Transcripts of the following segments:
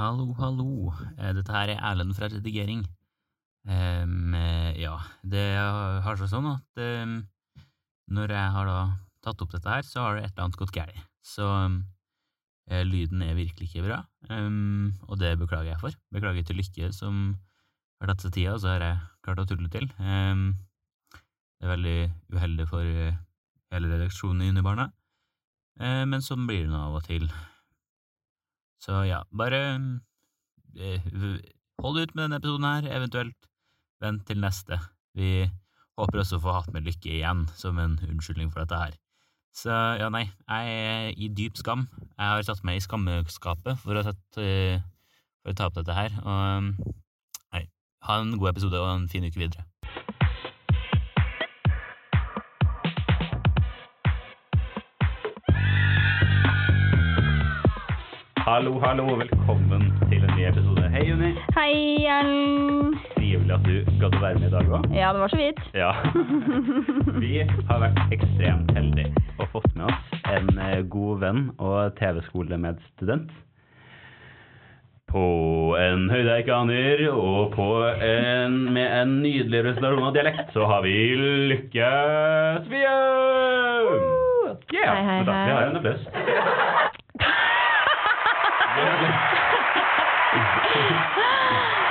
Hallo, hallo. Eh, Dette her er Erlend fra Redigering. Eh, ja, det har seg sånn at um, når jeg har da tatt opp dette her, så har det et eller annet gått galt. Så um, lyden er virkelig ikke bra, og det beklager jeg for. Beklager til Lykke som har tatt seg tida, og så har jeg klart å tulle til. Det er veldig uheldig for hele redaksjonen i Unibarna, men sånn blir det nå av og til. Så ja, bare eh, hold ut med denne episoden her, eventuelt vent til neste. Vi håper også å få hatt med Lykke igjen, som en unnskyldning for dette her. Så ja, nei, jeg er i dyp skam. Jeg har satt meg i skammeskapet for å, eh, for å ta opp dette her, og nei, ha en god episode og en fin uke videre. Hallo, hallo, og velkommen til en ny episode. Hei, Juni. Hei, Erlend. Trivelig at du gadd å være med i dag òg. Ja, det var så vidt. Ja. Vi har vært ekstremt heldige og fått med oss en eh, god venn og TV-skolemedstudent. På en høyde jeg ikke aner, og på en, med en nydelig presentasjon av dialekt, så har vi Lykke Svium! Yeah, Hei, hei, hei. Vi har en applaus.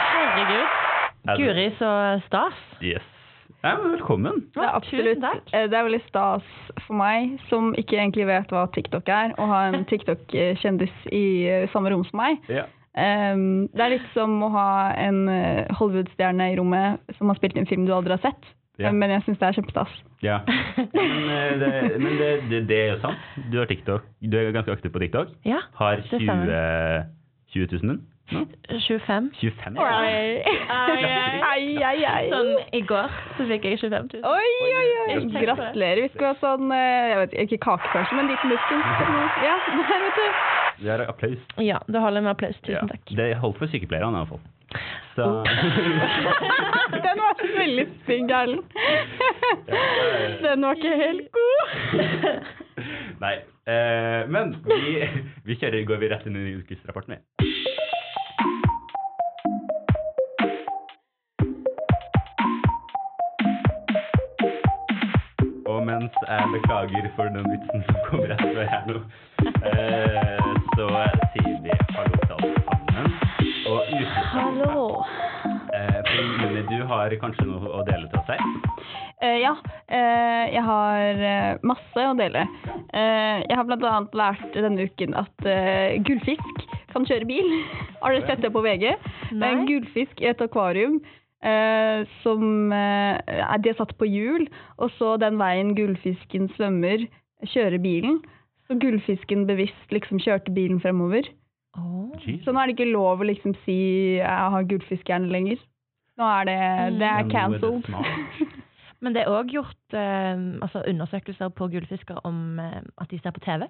Herregud. Guri, så stas. Yes. Ja, men velkommen. Ja, absolutt. Eh, Det er veldig stas for meg, som ikke egentlig vet hva TikTok er, å ha en TikTok-kjendis i eh, samme rom som meg. Ja. Um, det er litt som å ha en eh, Hollywood-stjerne i rommet som har spilt en film du aldri har sett. Ja. Eh, Men jeg syns det er kjempestas. Ja. Men, eh, det, men det, det, det er jo sant. Du har TikTok. Du er ganske aktiv på TikTok. Ja, Har 20, stemmer. 20 000 nå? 25. 25? Oi, ai, ai, ai. Sånn i går så fikk jeg 25 000. Oi, oi, oi. Gratulerer. Vi skulle ha sånn eh, jeg vet ikke kake kanskje, men en liten muffins. Ja, nei, vet du. Det er applaus. Ja, det holder med applaus. Tusen Ja. takk. Det holdt for sykepleierne i hvert fall. Så Den var veldig stygg, Erlend. Den var ikke helt god. Nei. Eh, men vi, vi kjører, går vi rett inn i ukesrapporten, vi. Og mens jeg beklager for den vitsen som kom rett før her nå, eh, så har kanskje noe å dele til oss her? Eh, ja, eh, jeg har eh, masse å dele. Eh, jeg har annet lært denne uken at eh, gullfisk kan kjøre bil. Har dere sett det på VG? Det er en gullfisk i et akvarium eh, som er de er satt på hjul, og så den veien gullfisken svømmer, kjører bilen. Så gullfisken bevisst liksom kjørte bilen fremover. Oh. Så nå er det ikke lov å liksom si 'jeg har gullfiskhjerne' lenger. Nå er det, det er cancelled. Men det er òg gjort eh, altså undersøkelser på gullfisker om eh, at de ser på TV.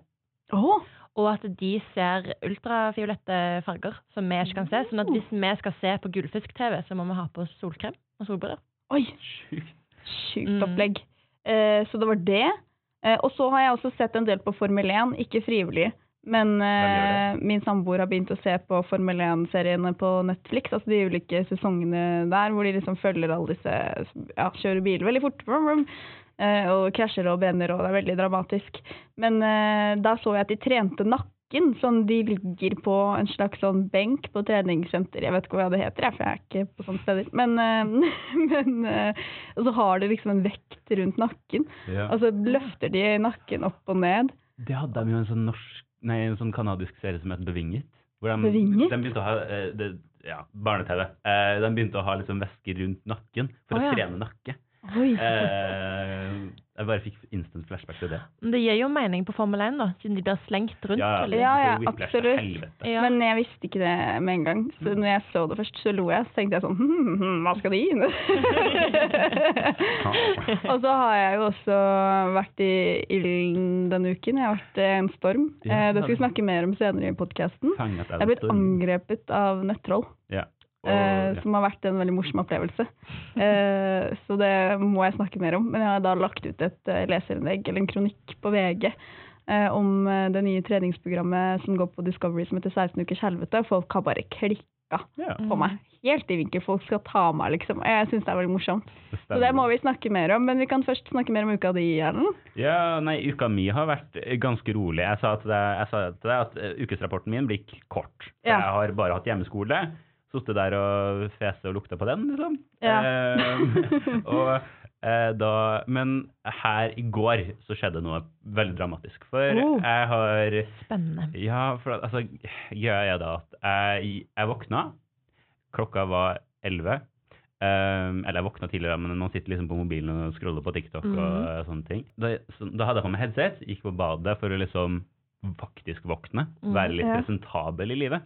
Oh. Og at de ser ultrafiolette farger som vi ikke kan se. Sånn at hvis vi skal se på gullfisk-TV, så må vi ha på oss solkrem og solbriller. Oi, Sjukt. sjukt Mm. opplegg. Eh, så det var det. Eh, og så har jeg også sett en del på Formel 1, ikke frivillig. Men eh, min samboer har begynt å se på Formel 1-seriene på Netflix, altså de ulike sesongene der, hvor de liksom følger alle disse Ja, kjører bil veldig fort. Vrum, vrum, eh, og krasjer og brenner, og det er veldig dramatisk. Men eh, da så jeg at de trente nakken. Sånn de ligger på en slags sånn benk på treningssenter. Jeg vet ikke hva det heter, jeg, for jeg er ikke på sånne steder. Men, eh, men eh, Og så har de liksom en vekt rundt nakken. Ja. Og så løfter de nakken opp og ned. Det hadde de jo en sånn norsk Nei, en sånn kanadisk serie som het Bevinget. Hvor de, Bevinget? de begynte å ha eh, det, Ja, barne-TV. Eh, de begynte å ha liksom væsker rundt nakken for Å, å trene nakke. Oi. Eh, jeg bare fikk instant flashback til det. Men det gir jo mening på Formel 1, da, siden de blir slengt rundt. Ja. Ja, ja, absolutt. Ja. Men jeg visste ikke det med en gang. Så når jeg så det først, så lo jeg. Så tenkte jeg sånn hm, hm, hva skal de inn? og så har jeg jo også vært i ilden denne uken. Jeg har vært i en storm. Ja. Eh, det skal vi snakke mer om senere i podkasten. Jeg er blitt angrepet av nettroll. Ja. Ja. som har vært en veldig morsom opplevelse. Eh, så det må jeg snakke mer om. Men jeg har da lagt ut et eh, leserinnlegg, eller en kronikk, på VG om det nye treningsprogrammet som går på Discovery som heter 16 ukers helvete. Folk har bare klikka yeah. på meg. Helt i vinkel. Folk skal ta meg, liksom. Jeg syns det er veldig morsomt. det Så det må vi snakke mer om. Men vi kan først snakke mer om uka di, Erlend. Ja, nei, uka mi har vært ganske rolig. Jeg sa til deg, at ukesrapporten min blir kort. Ja. Jeg har bare hatt hjemmeskole. Sittet der og fese og lukta på den, liksom. Ja. Eh, og eh, da Men her i går så skjedde noe veldig dramatisk. For Oh. jeg har Spennende. Ja, for altså gjør jeg da at jeg, jeg våkna. Klokka var elleve. Um, eller jeg våkna tidligere, men man sitter liksom på mobilen og scroller på TikTok og Mhm. sånne ting. Da, så, da hadde jeg på meg headset, gikk på badet for å liksom faktisk våkne. Mhm, Være litt ja. presentabel i livet.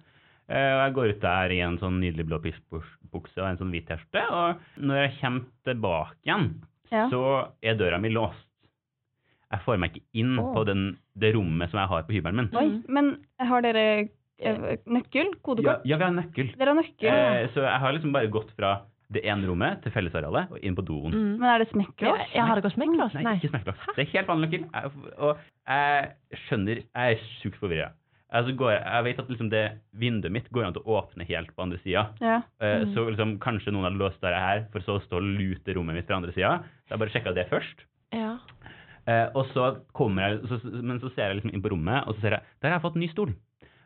Eh, og jeg går ut der i en sånn nydelig blå pissbukse og en sånn hvit T-skjorte. Og når jeg kommer tilbake igjen, Ja. så er døra mi låst. Jeg får meg ikke inn oh. på den, det rommet som jeg har på hybelen min. Oi, Mm. men har dere eh, nøkkel? Kodekort? ja, vi har nøkkel. Dere har nøkkel? Eh, så jeg har liksom bare gått fra det ene rommet til fellesarealet og inn på doen. Mm. Men er det Ja, smekklås? ja, har det gått smekklås? Nei, ikke smekklås. Det er helt vanlig nøkkel. Og jeg skjønner Jeg er sjukt forvirra. Altså går, jeg- jeg vet at liksom det vinduet mitt går an til å åpne helt på andre sida. Ja. Eh, Mm. Så liksom, kanskje noen har låst døra her, for så å stå og lute rommet mitt fra andre sida. Så jeg bare sjekka det først. Ja. Eh, og så kommer jeg, så, men så ser jeg liksom inn på rommet, og så ser jeg der har jeg fått ny stol.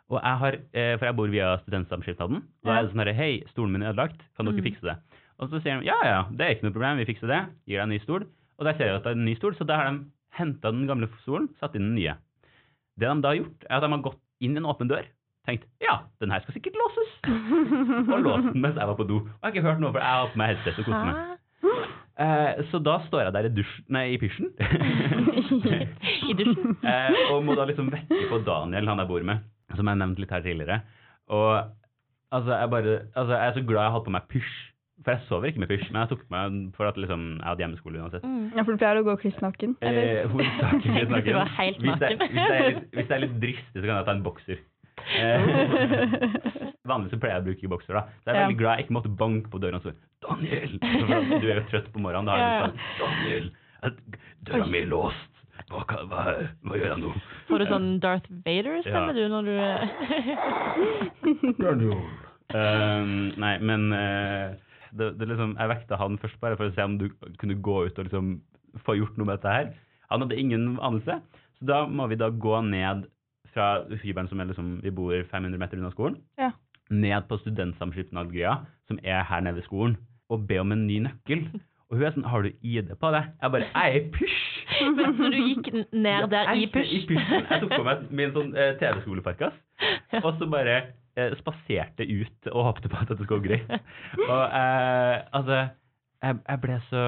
Og jeg har, eh, For jeg bor via studentsamskipnaden. Da Ja. er det sånn herre Hei, stolen min er ødelagt. Kan dere Mm. fikse det? Og så sier de ja, ja, det er ikke noe problem, vi fikser det. Gir deg en ny stol. Og der ser jeg at det er en ny stol, så da har de henta den gamle stolen, satt inn den nye. Det de da har gjort, er at de har gått inn i en åpen dør. Tenkt ja, den her skal sikkert låses. Og låst den mens jeg var på do. Og jeg har ikke hørt noe, for jeg har på meg headset og koser meg. Eh, så da står jeg der i dusjen nei, i pysjen. I dusjen. eh, og må da liksom vekke på Daniel, han jeg bor med, som jeg nevnte litt her tidligere. Og altså, jeg bare Altså, jeg er så glad jeg hadde på meg pysj. For jeg sover ikke med pysj, men jeg tok meg for at liksom, jeg hadde hjemmeskole uansett. Mm. ja, for du pleier å gå kliss naken? Eh, hovedsakelig kliss naken. Du Hvis jeg, hvis, jeg er litt, hvis jeg er litt dristig, så kan jeg ta en bokser. Eh, vanligvis så pleier jeg å bruke bokser, da. Så jeg er Ja. veldig glad jeg ikke måtte banke på døra og så Daniel! For Du er jo trøtt på morgenen. Da har du ja. sånn Daniel! Døra mi er låst! Hva, hva, hva gjør jeg nå? Får du sånn Darth Vader-stemme Ja. du når du. Um, nei, men eh, det, det liksom, jeg vekta han først bare for å se om du kunne gå ut og liksom få gjort noe med dette her. Han hadde ingen anelse, så da må vi da gå ned fra hybelen som er liksom, vi bor 500 meter unna skolen, Ja. ned på studentsamskipnadsgreia, som er her nede ved skolen, og be om en ny nøkkel. Og hun er sånn, har du ID på det? Jeg bare, jeg er i pysj! Men Så du gikk ned der i push I pysj? pysjen. Jeg tok på meg min sånn eh, TV-skoleparkas, og så bare spaserte ut og håpte på at dette skulle gå greit. Og eh, altså jeg, jeg ble så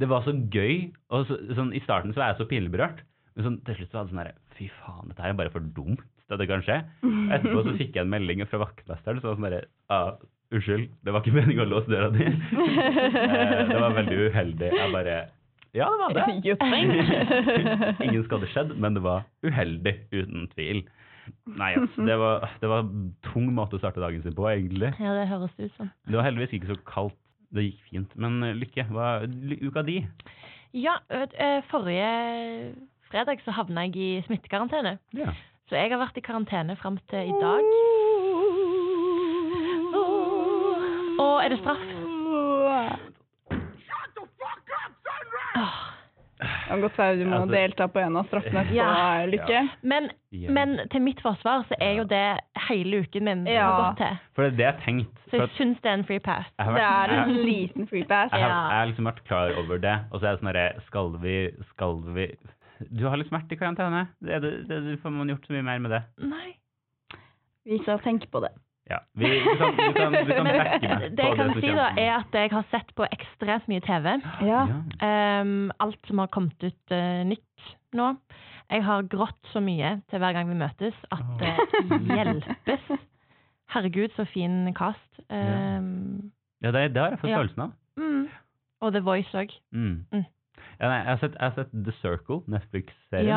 Det var så gøy. Og så, sånn, I starten så var jeg så pinlig. Men sånn, til slutt så var det sånn her Fy faen, dette her er bare for dumt at det kan skje. Og etterpå så fikk jeg en melding fra vaktmesteren som var sånn herre ah, Unnskyld, det var ikke meningen å låse døra di. Eh, det var veldig uheldig. Jeg bare Ja, det var det. Ingen skade skjedd, men det var uheldig, uten tvil. Nei, altså, det var, det var en tung måte å starte dagen sin på, egentlig. Ja, det høres ut som. Det var heldigvis ikke så kaldt. Det gikk fint. Men eh, Lykke, hva er uka di? Ja, forrige fredag så havna jeg i smittekarantene. Ja. Så jeg har vært i karantene fram til i dag. Og er det straff? Shut the fuck up, Det var godt være du må Altså- delta på en av straffene på Ja. Lykke. Men, men til mitt forsvar så er jo det hele uken min Ja. har gått til. For det er det jeg tenkt. Så jeg syns det er en free pass. Vært, Det er en jeg, liten free pass. jeg, har, jeg har liksom vært klar over det, og så er det sånn herre Skal vi Skal vi Du har litt vært i karantene. Det, er det, det, får man gjort så mye mer med det. Nei. Vi skal tenke på det. Ja. Vi, vi, kan, trekke meg Det jeg kan si, da, er at jeg har sett på ekstremt mye TV. Ja. Um, alt som har kommet ut uh, nytt nå. Jeg har grått så mye til hver gang vi møtes at det hjelpes. Herregud, så fin cast. Um, Ja, det, det har jeg fått følelsen av. mm. Og The Voice òg. Mm. Mm. Ja, jeg, jeg har sett The Circle, Netflix-serien.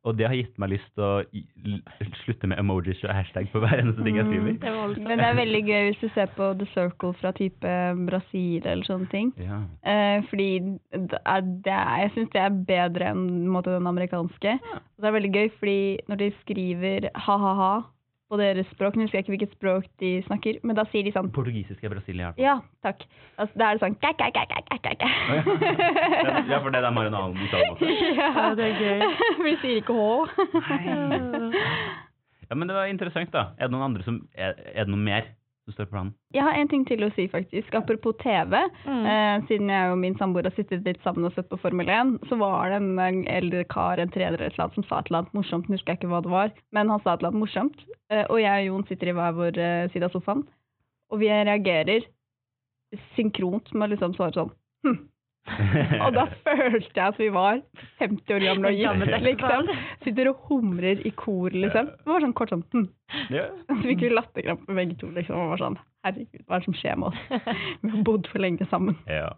Ja. Og det har gitt meg lyst til å slutte med emojis og hashtag på hver eneste ting jeg skriver. Det var. Men det er veldig gøy hvis du ser på The Circle fra type Brasil eller sånne ting. Ja. Eh, fordi det er, det er, jeg syns det er bedre enn måte, den amerikanske. Og det er veldig gøy, fordi når de skriver ha-ha-ha på deres språk Nå husker jeg ikke hvilket språk de snakker, men da sier de sånn Portugisisk er Brasil, ja. Ja, takk. Altså, da er det sånn kæ, kæ, kæ, kæ, kæ, kæ. Ja, for det er marinaden en annen uttale. Ja, det er gøy. For de sier ikke H. Ja, men det var interessant, da. Er det noen andre som Er, er det noe mer står på planen? Jeg har en ting til å si, faktisk. Apropos TV. Mm. Eh, siden jeg og min samboer har sittet litt sammen og sett på Formel 1, så var det en eldre kar, en trener eller noe, som sa et eller annet morsomt. Nå husker jeg ikke hva det var, men han sa et eller annet morsomt. Eh, og jeg og Jon sitter i hver vår eh, side av sofaen, og vi reagerer synkront med å liksom svare sånn hm. Og da følte jeg at vi var 50 år gamle og gitt, liksom. Sitter og humrer i kor, liksom. Det var sånn kort sånn hm. Ja. Så fikk vi latterkrampe begge to, liksom. Og var sånn Herregud, hva er det som skjer med oss? Vi har bodd for lenge sammen. ja.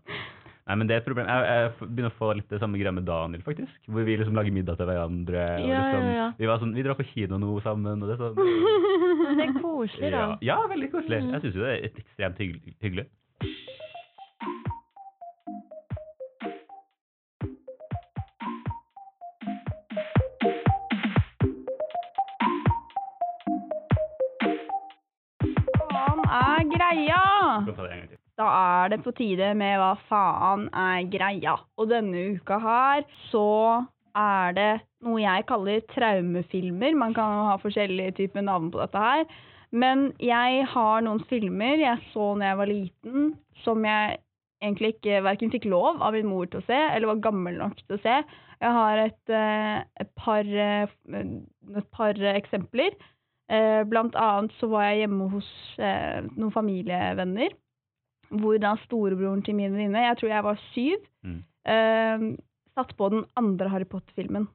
Nei, men det er et problem. Jeg, jeg begynner å få litt det samme greia med Daniel, faktisk. Hvor vi liksom lager middag til hverandre. Og Ja, liksom, ja, ja. Vi, var sånn, vi drar på kino nå sammen, og det sånn Men det er koselig, da. Ja, ja veldig koselig. Mm. Jeg syns jo det er ekstremt hyggelig hyggelig. Greia? Da er det på tide med hva faen er greia. Og denne uka her så er det noe jeg kaller traumefilmer. Man kan jo ha forskjellige typer navn på dette her. Men jeg har noen filmer jeg så da jeg var liten, som jeg egentlig ikke verken fikk lov av min mor til å se, eller var gammel nok til å se. Jeg har et, eh, et, par, eh, et par eksempler. Eh, Blant annet så var jeg hjemme hos eh, noen familievenner, hvor da storebroren til min venninne, jeg tror jeg var syv, Mm. eh, satt på den andre Harry Potter-filmen.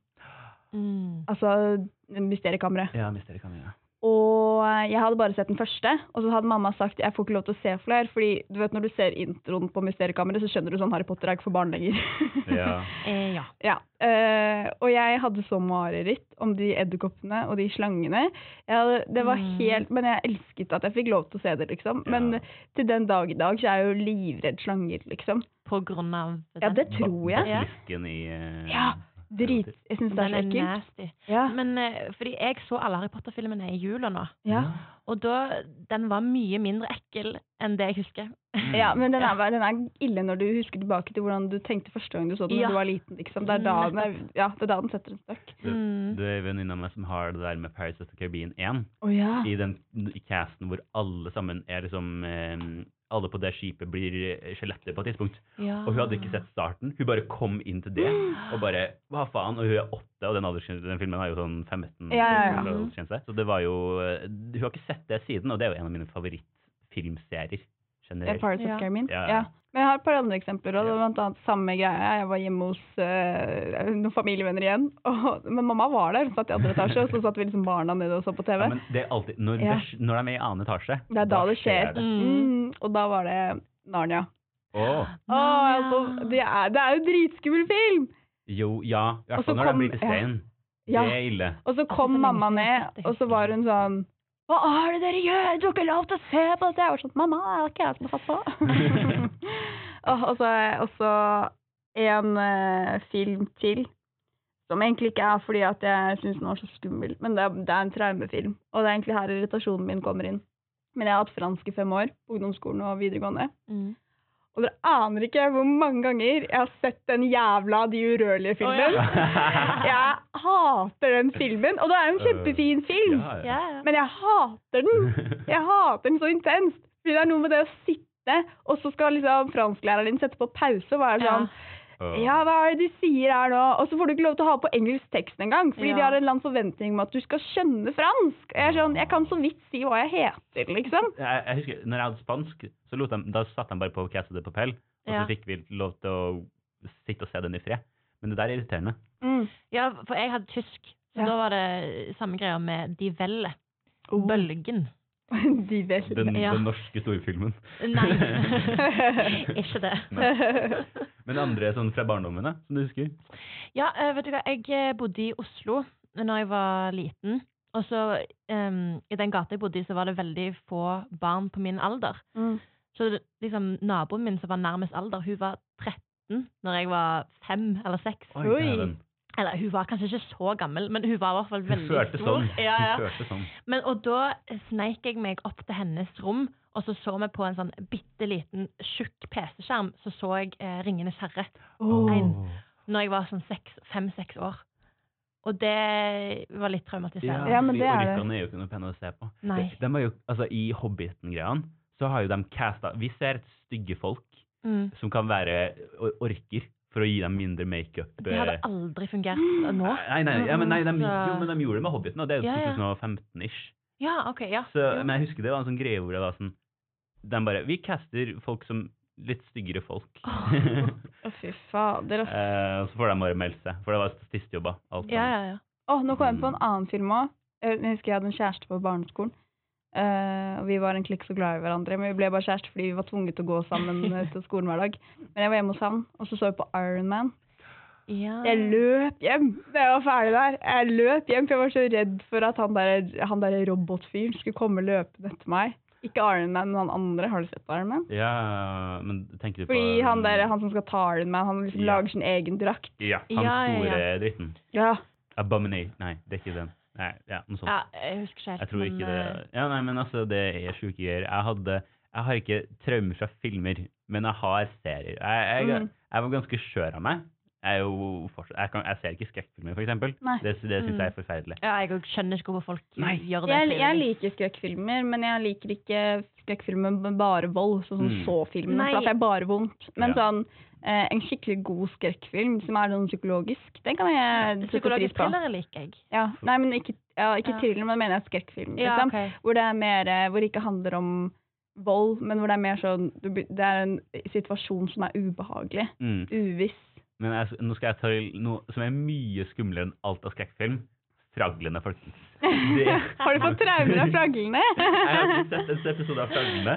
Mm. Altså Mysteriekammeret. Ja, Mysteriekammeret. Ja. Og jeg hadde bare sett den første, og så hadde mamma sagt jeg får ikke lov til å se flere, fordi du vet når du ser introen på Mysteriekammeret, så skjønner du sånn Harry Potter er ikke for barn lenger. Ja. Eh, ja. Ja, Uh, og jeg hadde så mareritt om de edderkoppene og de slangene. Jeg hadde, det var Mm. helt, Men jeg elsket at jeg fikk lov til å se det, liksom. Men til den dag i dag så er jeg jo livredd slanger, liksom. På grunn av Ja, det tror jeg. Ja. I uh... Ja, Drit. Jeg syns det er Den så er ekkelt. nasty. Ja. Men eh, fordi jeg så alle Harry Potter-filmene i jula nå, Ja. og da Den var mye mindre ekkel enn det jeg husker. ja, men den er, den er ille når du husker tilbake til hvordan du tenkte første gang du så den Ja. da du var liten. liksom. Det er da den, er, ja, det er da den setter en støkk. Du, Mm. du er en venninne av meg som har det der med Paris of the Caribbean 1. Oh, ja. I den i casten hvor alle sammen er liksom eh, Alle på det skipet blir eh, skjeletter på et tidspunkt. Ja. Og hun hadde ikke sett starten. Hun bare kom inn til det og bare Hva faen? Og hun er åtte, og den, den filmen er jo sånn 15 Ja, ja. Så det var jo eh, Hun har ikke sett det siden, og det er jo en av mine favorittfilmserier generelt. Ja. of. Ja, Ja, ja. Men jeg har et par andre eksempler. òg. Ja. blant annet samme greia. Jeg var hjemme hos uh, noen familievenner igjen. Og, men mamma var der, satt i andre etasje, og så satt vi liksom barna nede og så på TV. Ja, men det er alltid Når, Ja. det, når de er i annen etasje, det er da det skjer. det. Mm. og da var det Narnia. Åh, oh altså, det, er, det er jo dritskummel film! jo, ja. I hvert så fall når de kom- blir til stein. Ja. Det er ille. Og så kom mamma ned, og så var hun sånn Hva er det dere gjør? Du har ikke lov til å se på dette! Jeg var sånn Mamma, det er ikke jeg som har satt på. og, så og så en uh, film til, som egentlig ikke er fordi at jeg syns den var så skummel, men det er, det er en traumefilm. Og det er egentlig her irritasjonen min kommer inn. Men jeg har hatt fransk i fem år, ungdomsskolen og videregående. Mm. Og dere aner ikke hvor mange ganger jeg har sett den jævla De urørlige-filmen. Å, Jeg hater den filmen, og det er jo en kjempefin film. uh, ja. Ja, ja. Men jeg hater den! Jeg hater den så intenst. Fordi det er noe med det å sitte, og så skal liksom fransklæreren din sette på pause og være sånn. Ja, hva er det de sier her nå? Og så får du ikke lov til å ha på engelsk tekst engang, fordi Ja. de har en eller annen forventning om at du skal skjønne fransk. Jeg er sånn, jeg kan så vidt si hva jeg heter, liksom. jeg, jeg husker, når jeg hadde spansk, så lot de, da satt de bare på Casa de Papel, og Ja. så fikk vi lov til å sitte og se den i fred. Men det der er irriterende. Mm. ja, for jeg hadde tysk, så Ja. da var det samme greia med De Velle. Oh. Bølgen. De Velle, Den, Ja. den norske storfilmen. Nei, ikke det. Men andre sånn fra barndommen, da, som du husker? Ja, eh, vet du hva, jeg eh, bodde i Oslo når jeg var liten. Og så um, I den gata jeg bodde i, så var det veldig få barn på min alder. Mm. Så liksom, naboen min som var nærmest alder, hun var 13 når jeg var 5 eller 6. Oi, Oi. Eller hun var kanskje ikke så gammel, men hun var i hvert fall veldig stor. sånn. Ja, ja. Hun sånn. Men, og da sneik jeg meg opp til hennes rom, og så så vi på en sånn bitte liten, tjukk PC-skjerm. Så så jeg eh, 'Ringenes herre'. Ein. når jeg var sånn fem-seks år. Og det var litt traumatiserende. Ja, men det er det. er jo ikke noe pene å se på. Nei. De, de jo, altså I Hobbiten-greiene så har jo de casta Vi ser stygge folk Mm. som kan være orker, for å gi dem mindre makeup. Det hadde eh. aldri fungert nå. Nei, nei, ja, men, nei de, jo, men de gjorde det med Hobbiten, og det er jo Ja, ja. 2015-ish. Ja, OK. Ja. Så, Men jeg husker det var en sånn greie hvor det var sånn De bare Vi caster folk som litt styggere folk. Å, fy fader. ass. eh, så får de bare melde seg, for det var statistjobber. Alt ja, ja, ja. Oh, nå kom jeg på en annen film òg. Jeg husker jeg hadde en kjæreste på barneskolen. Uh, og vi var en klikk så glad i hverandre, men vi ble bare kjærester fordi vi var tvunget til å gå sammen eh, til skolen hver dag. Men jeg var hjemme hos han, og så så vi på Iron Man. ja. Jeg løp hjem da jeg var ferdig der. Jeg løp hjem, for jeg var så redd for at han der, han der robotfyren skulle komme løpende etter meg. Ikke Iron Man, men han andre. Har du sett Iron Man? Ja, men tenker du på Fordi han der, han som skal ta Iron Man, han liksom Ja. lager sin egen drakt. Ja, han Ja, store ja. dritten. Ja. Abominate Nei, det er ikke den. Nei, ja, noe sånt. ja, jeg husker ikke helt. Jeg tror ikke men, det eh, Ja, nei, men altså, det er sjuke greier. Jeg hadde Jeg har ikke traumer fra filmer, men jeg har serier. Jeg, jeg, Mm. jeg var ganske skjør av meg. Er jo fortsatt Jeg, kan, jeg ser ikke skrekkfilmer, eksempel. Det, det syns Mm. jeg er forferdelig. Ja, jeg skjønner ikke hvorfor folk Nei. gjør det. Jeg, jeg liker skrekkfilmer, men jeg liker ikke skrekkfilmer med bare vold, sånn som Mm. så-filmene. For det er bare vondt. Men Ja. sånn eh, en skikkelig god skrekkfilm som er sånn psykologisk, den kan jeg sette pris Psykologisk på. thriller liker jeg. Ja. Nei, men ikke, ja, ikke Ja. thriller, men mener jeg skrekkfilm. Ja, Liksom. ok. Hvor det er mer eh, Hvor det ikke handler om vold, men hvor det er mer sånn Det er en situasjon som er ubehagelig. Mm. Uviss. Men jeg, nå skal jeg ta noe som er mye skumlere enn alt av skrekkfilm. Fraglene, folkens. Det- Har du fått traumer av fraglene? Jeg har ikke sett en episode av Fraglene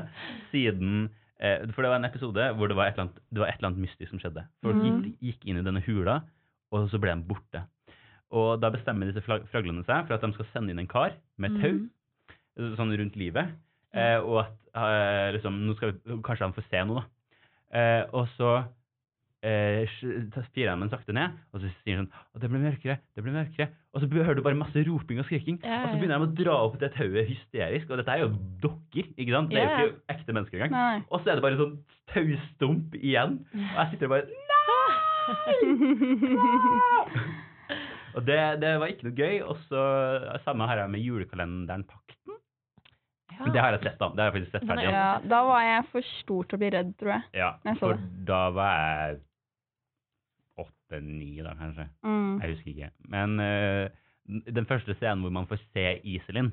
siden eh, For det var en episode hvor det var et eller annet, det var et eller annet mystisk som skjedde. Folk Mhm. gikk, gikk inn i denne hula, og så ble de borte. Og da bestemmer disse fraglene seg for at de skal sende inn en kar med tau mm. sånn rundt livet. Eh, og at eh, liksom, nå skal vi, kanskje han får se noe, da. Eh, og så eh, firer han den sakte ned, og så sier han sånn Å, det blir mørkere, det blir mørkere. Og så hører du bare masse roping og skriking. Ja, Og så begynner de å dra opp det tauet hysterisk. Og dette er jo dokker, ikke sant? Det er Ja, ja. jo ikke ekte mennesker engang. Nei. Og så er det bare sånn taustump igjen. Og jeg sitter og bare Og det, det var ikke noe gøy. Og så samme har jeg med julekalenderen Pakten. Ja. Det har jeg sett, da. Det har jeg faktisk sett er- ferdig. ja, da var jeg for stor til å bli redd, tror jeg. Ja, Jeg for da var jeg åtte-ni, da kanskje. Mm. Jeg husker ikke. Men uh, den første scenen hvor man får se Iselin,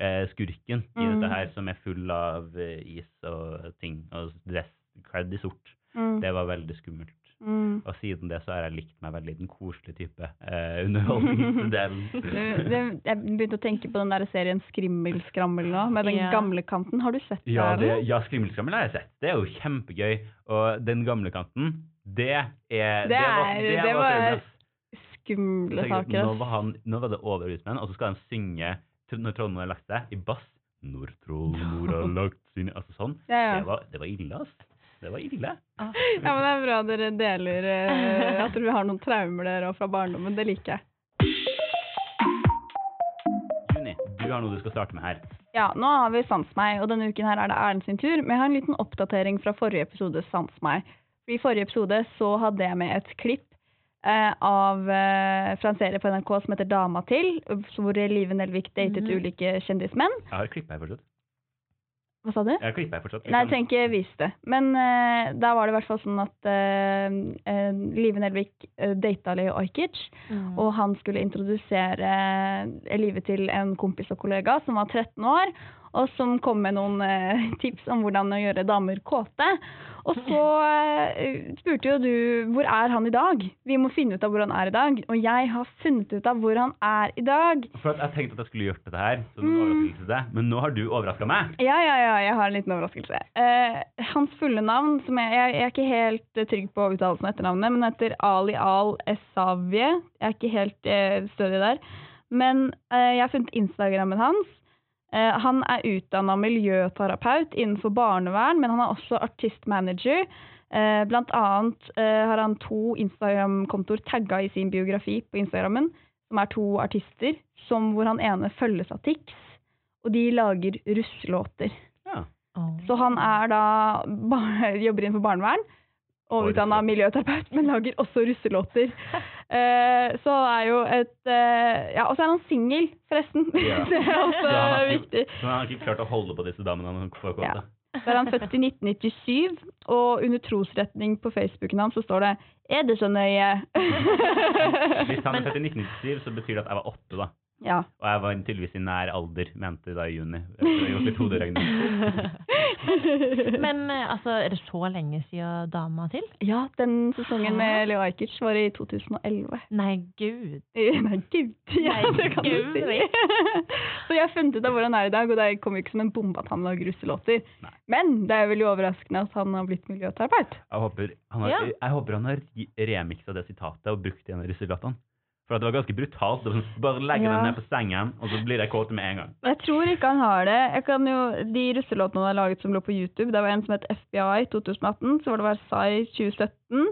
uh, skurken i Mm. dette her, som er full av eh, is og ting, og dress kledd i sort, Mm. det var veldig skummelt. Mm. Og siden det så har jeg likt meg veldig den koselige type eh, underholdningsdelen. Jeg begynte å tenke på den der serien Skrimmelskrammel nå, med den yeah. gamle kanten. Har du sett Ja, det, ja Skrimmelskrammel har jeg sett. Det er jo kjempegøy. Og den gamle kanten, det er Det var, er- det det var, var. Skumle saker. Nå var, han, nå var det overhusmenn, og så skal han synge når Trondheim har lagt seg, i bass. Når Trondheim har lagt sine Altså sånn. Ja, ja. Det, var, det var ille, ass. Det var ille. Ah. ja, men det er bra dere deler eh, at dere har noen traumer der og fra barndommen. Det liker jeg. Juni, du har noe du skal starte med her. Ja, nå har vi Sans meg, og denne uken her er det Erlend sin tur. Men jeg har en liten oppdatering fra forrige episode Sans meg. For I forrige episode så hadde jeg med et klipp eh, av, eh, fra en serie på NRK som heter Dama til, hvor Live Nelvik datet Mhm. ulike kjendismenn. Jeg har klippet her fortsatt. Hva sa du? Jeg har klippet her fortsatt. Nei, jeg trenger ikke vise det. Men eh, da var det i hvert fall sånn at eh, eh, Live Nelvik eh, data Leo Ajkic, Mm. og han skulle introdusere eh, livet til en kompis og kollega som var 13 år, og som kom med noen eh, tips om hvordan å gjøre damer kåte. Og så eh, spurte jo du hvor er han i dag? Vi må finne ut av hvor han er i dag. Og jeg har funnet ut av hvor han er i dag. For jeg tenkte at jeg skulle gjort dette her som en Mm. overraskelse men nå har du overraska meg. Ja, ja, ja, jeg har en liten overraskelse. Eh, hans fulle navn, som jeg, jeg, jeg er ikke helt eh, trygg på uttalelsen av etternavnet, men heter Ali Al Esavie. Jeg er ikke helt eh, stødig der. Men eh, jeg har funnet Instagrammen hans. Eh, han er utdanna miljøterapeut innenfor barnevern, men han er også artistmanager. Eh, blant annet eh, har han to Instagram-kontoer tagga i sin biografi på Instagrammen, som er to artister, som hvor han ene følges av Tix, og de lager russelåter. Ja. Så han er da jobber innenfor barnevern og Og utdanna miljøterapeut, men lager også russelåter. Eh, så det er jo et uh, Ja, og så er han singel, forresten. Ja. det er også Så han har ikke- viktig. Så han har ikke klart å holde på disse damene han får kåte. Ja. Så er han født i 1997, og under trosretning på Facebooken hans så står det 'Er det så nøye?' Hvis han er født i 1997, så betyr det at jeg var åtte, da. ja. Og jeg var tydeligvis i nær alder, mente da i juni. Etter å ha gjort litt hoderegning. Men eh, altså, er det så lenge siden dama til? ja, den sesongen med Leo Ajkic var i 2011. Nei, gud. Nei, gud. Ja, Nei, det kan du si. så jeg har funnet ut av hvor han er i dag, og det kom jo ikke som en bombe at han lager russelåter. Nei. Men det er veldig overraskende at han har blitt miljøterapeut. Jeg håper han har, Ja. jeg håper han har remiksa det sitatet og brukt det i en av russelåtene. For at det var ganske brutalt. Det var sånn, bare legger Ja. den ned på sengen, og så blir de kåte med en gang. Jeg tror ikke han har det. Jeg kan jo, de russelåtene han har laget som lå på YouTube, det var en som het FBI 2018, så var det Versailles 2017,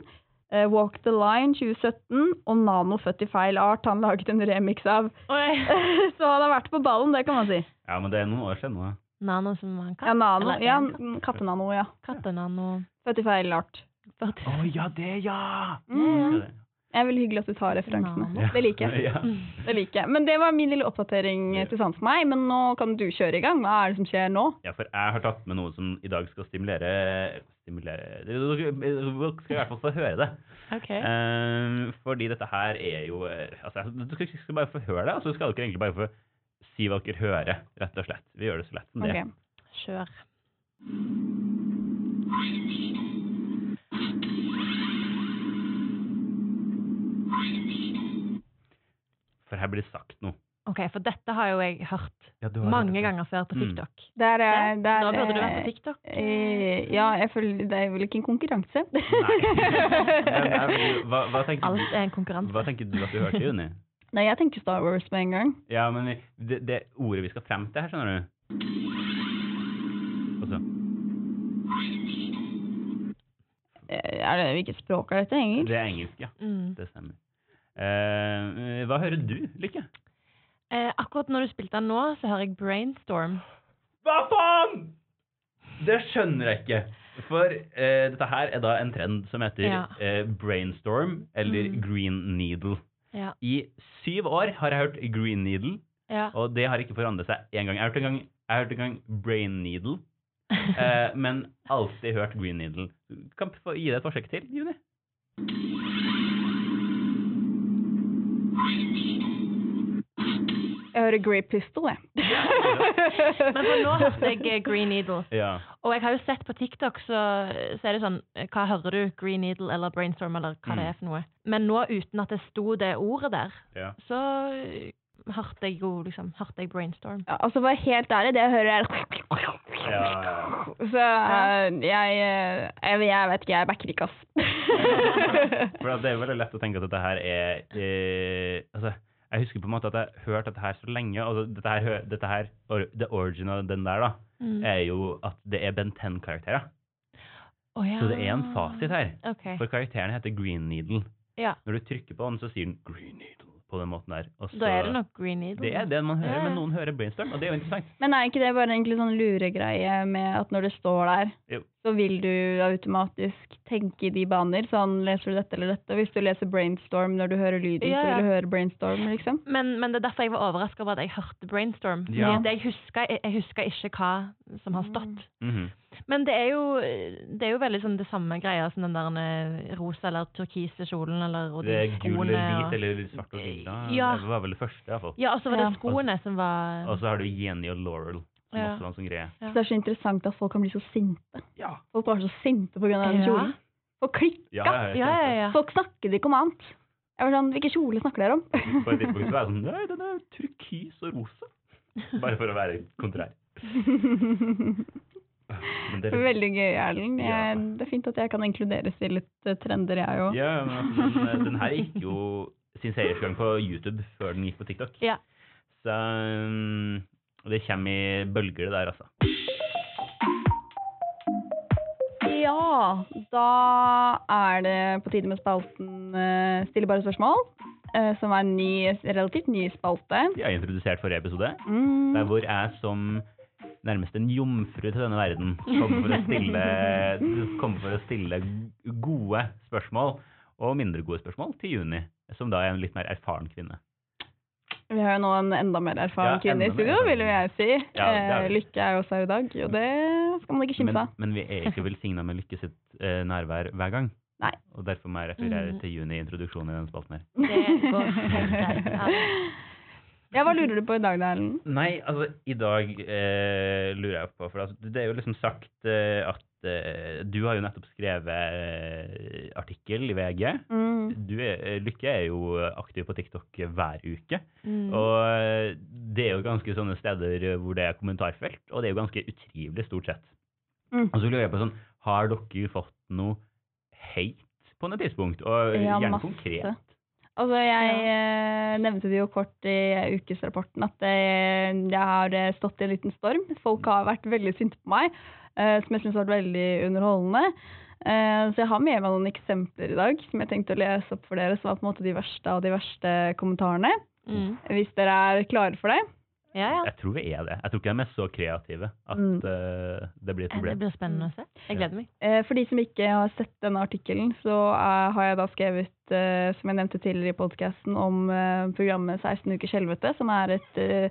eh, Walk the Line 2017 og Nano født i feil art han laget en remix av. Oi. så han har vært på ballen, det kan man si. Ja, men det er noen år siden nå. Nano som var en katt? Ja, Nano. Eller Ja, en katt? Kattenano, ja. Kattenano. Født i feil art. Å ja, det, ja! Mm. Det. Det er veldig hyggelig at du tar referansene. Ja. Det liker jeg. Ja. Det liker jeg. Men det var min lille oppdatering til sans for meg. Men nå kan du kjøre i gang. Hva er det som skjer nå? ja, for jeg har tatt med noe som i dag skal stimulere Stimulere Dere dere skal i hvert fall få høre det. Ok. Um, fordi dette her er jo eh, altså, Du skal, ikke bare få høre det, og så skal dere egentlig bare få si hva dere hører, rett og slett. Vi gjør det så lett som det. Ok. Kjør. For her blir det sagt noe. Ok, for dette har jo jeg hørt Ja, mange hørt ganger før på Mm. TikTok. Der er, der, Nå burde du vært på TikTok. eh, ja, jeg føler det er vel ikke en konkurranse. Nei. Hva, hva, tenker Alt er en konkurranse. hva tenker du at du hørte, Juni? Nei, jeg tenker Star Wars med en gang. Ja, men vi- det, det ordet vi skal frem til her, skjønner du Og så Eh, Er det, hvilket språk er dette? Engelsk? Det er engelsk, ja. Mm. Det stemmer. Eh, hva hører du, Lykke? Eh, akkurat når du spilte den nå, så hører jeg Brainstorm. Hva faen?! Det skjønner jeg ikke. For eh, dette her er da en trend som heter Ja. eh, brainstorm, eller Mm. green needle. Ja. I syv år har jeg hørt green needle, ja. og det har ikke forandret seg én gang. Jeg har hørt en gang, jeg har hørt en gang brain needle, eh, men alltid hørt green needle. Kan gi det et forsøk til, Juni? Jeg hører Grey Pistol, jeg. Men for nå hørte jeg eh, Green Needle. Ja. Og jeg har jo sett på TikTok, så, så er det sånn eh, Hva hører du? Green Needle eller Brainstorm eller hva det Mm. er for noe. Men nå uten at det sto det ordet der, ja. så eh, hørte jeg jo liksom Hørte jeg Brainstorm. Ja, altså, for å være helt ærlig, det jeg hører er Ja, ja. Så uh, jeg, jeg, jeg vet ikke, jeg backer ikke, ass. For det er veldig lett å tenke at dette her er eh, Altså, jeg husker på en måte at jeg har hørt dette her så lenge. Altså, dette her, dette her or, The origin av den der, da, Mm. er jo at det er Ben 10-karakterer. Oh, ja. Så det er en fasit her. Okay. For karakteren heter Green Needle. Ja. Når du trykker på den, så sier den Green Needle på den måten der. Og så, Da er det nok Green Needle. Det er det man hører, Ja, ja. men noen hører Brainstorm, og det er jo interessant. Men er ikke det bare egentlig sånn luregreie med at når det står der, Jo. Så vil du automatisk tenke i de baner? Sånn, leser du dette eller dette? Hvis du leser brainstorm når du hører lyden, Ja, så vil du høre brainstorm, liksom? Men, men det er derfor jeg var overraska over at jeg hørte Brainstorm. Ja. Det jeg huska jeg, jeg husker ikke hva som har stått. Mhm. Men det er jo det er jo veldig sånn det samme greia som den der eh, rosa eller turkise kjolen eller og Det de er gul eller hvit eller svart og lilla. Ja. Det var vel det første, iallfall. Ja, og så var det Ja. skoene som var Og så har du Jenny og Laurel, som Ja. også var sånn greie. Ja. Så det er så interessant at folk kan bli så sinte. Ja. Folk var så sinte av den Ja. kjolen. Folk klikka! Ja, ja, Ja, ja, ja. Folk snakket ikke om annet. Jeg var sånn, Hvilken kjole snakker dere om? På et tidspunkt så var jeg sånn Nei, den er turkis og rosa. Bare for å være kontrær. Men det er litt- Veldig gøy, Erlend. Ja. Det er fint at jeg kan inkluderes i litt eh, trender, jeg òg. Ja, men den, den her gikk jo sin seiersgang på YouTube før den gikk på TikTok. Ja. Så um, det kommer i bølger, det der, altså. Ja, da er det på tide med spalten eh, Stille bare spørsmål. eh, som er en ny, relativt ny spalte. Har introdusert forrige episode, Mm. der hvor jeg som nærmest en jomfru til denne verden kommer for å stille, kommer for å stille gode spørsmål, og mindre gode spørsmål, til Juni, som da er en litt mer erfaren kvinne. Vi har jo nå en enda mer erfaren Ja, kvinne i studio, vil jo jeg si. Ja, er Eh. Lykke er jo også her i dag, og det skal man ikke kimse Men, av. men vi er ikke velsigna med Lykke sitt eh, nærvær hver gang. Nei. Og derfor må jeg referere Mm. til juni-introduksjonen i denne spalten her. Det går helt greit. Ja. Hva lurer du på i dag, da, Erlend? Nei, altså, i dag eh, lurer jeg på For altså, det er jo liksom sagt eh, at eh, du har jo nettopp skrevet eh, artikkel i VG. Mm. Du er, eh, Lykke er jo aktiv på TikTok hver uke. Mm. Og eh, det er jo ganske sånne steder hvor det er kommentarfelt, og det er jo ganske utrivelig stort sett. Mm. Og så lurer jeg på sånn, har dere fått noe hate på noe tidspunkt? Og Ja, gjerne masse. konkret. Altså, jeg ja. nevnte det jo kort i ukesrapporten at eh, jeg har eh, stått i en liten storm. Folk har vært veldig sinte på meg, eh, som jeg syns har vært veldig underholdende. Eh, så jeg har med meg noen eksempler i dag som jeg tenkte å lese opp for dere, som var på en måte de verste av de verste kommentarene. Mm. Hvis dere er klare for det. Ja, ja. Jeg tror vi er det. Jeg tror ikke de er så kreative at Mm. uh, det blir et problem. Det blir spennende å se. Jeg gleder meg. Eh, For de som ikke har sett denne artikkelen, så eh, har jeg da skrevet, som jeg nevnte tidligere i podkasten, om programmet 16 ukers helvete, som er et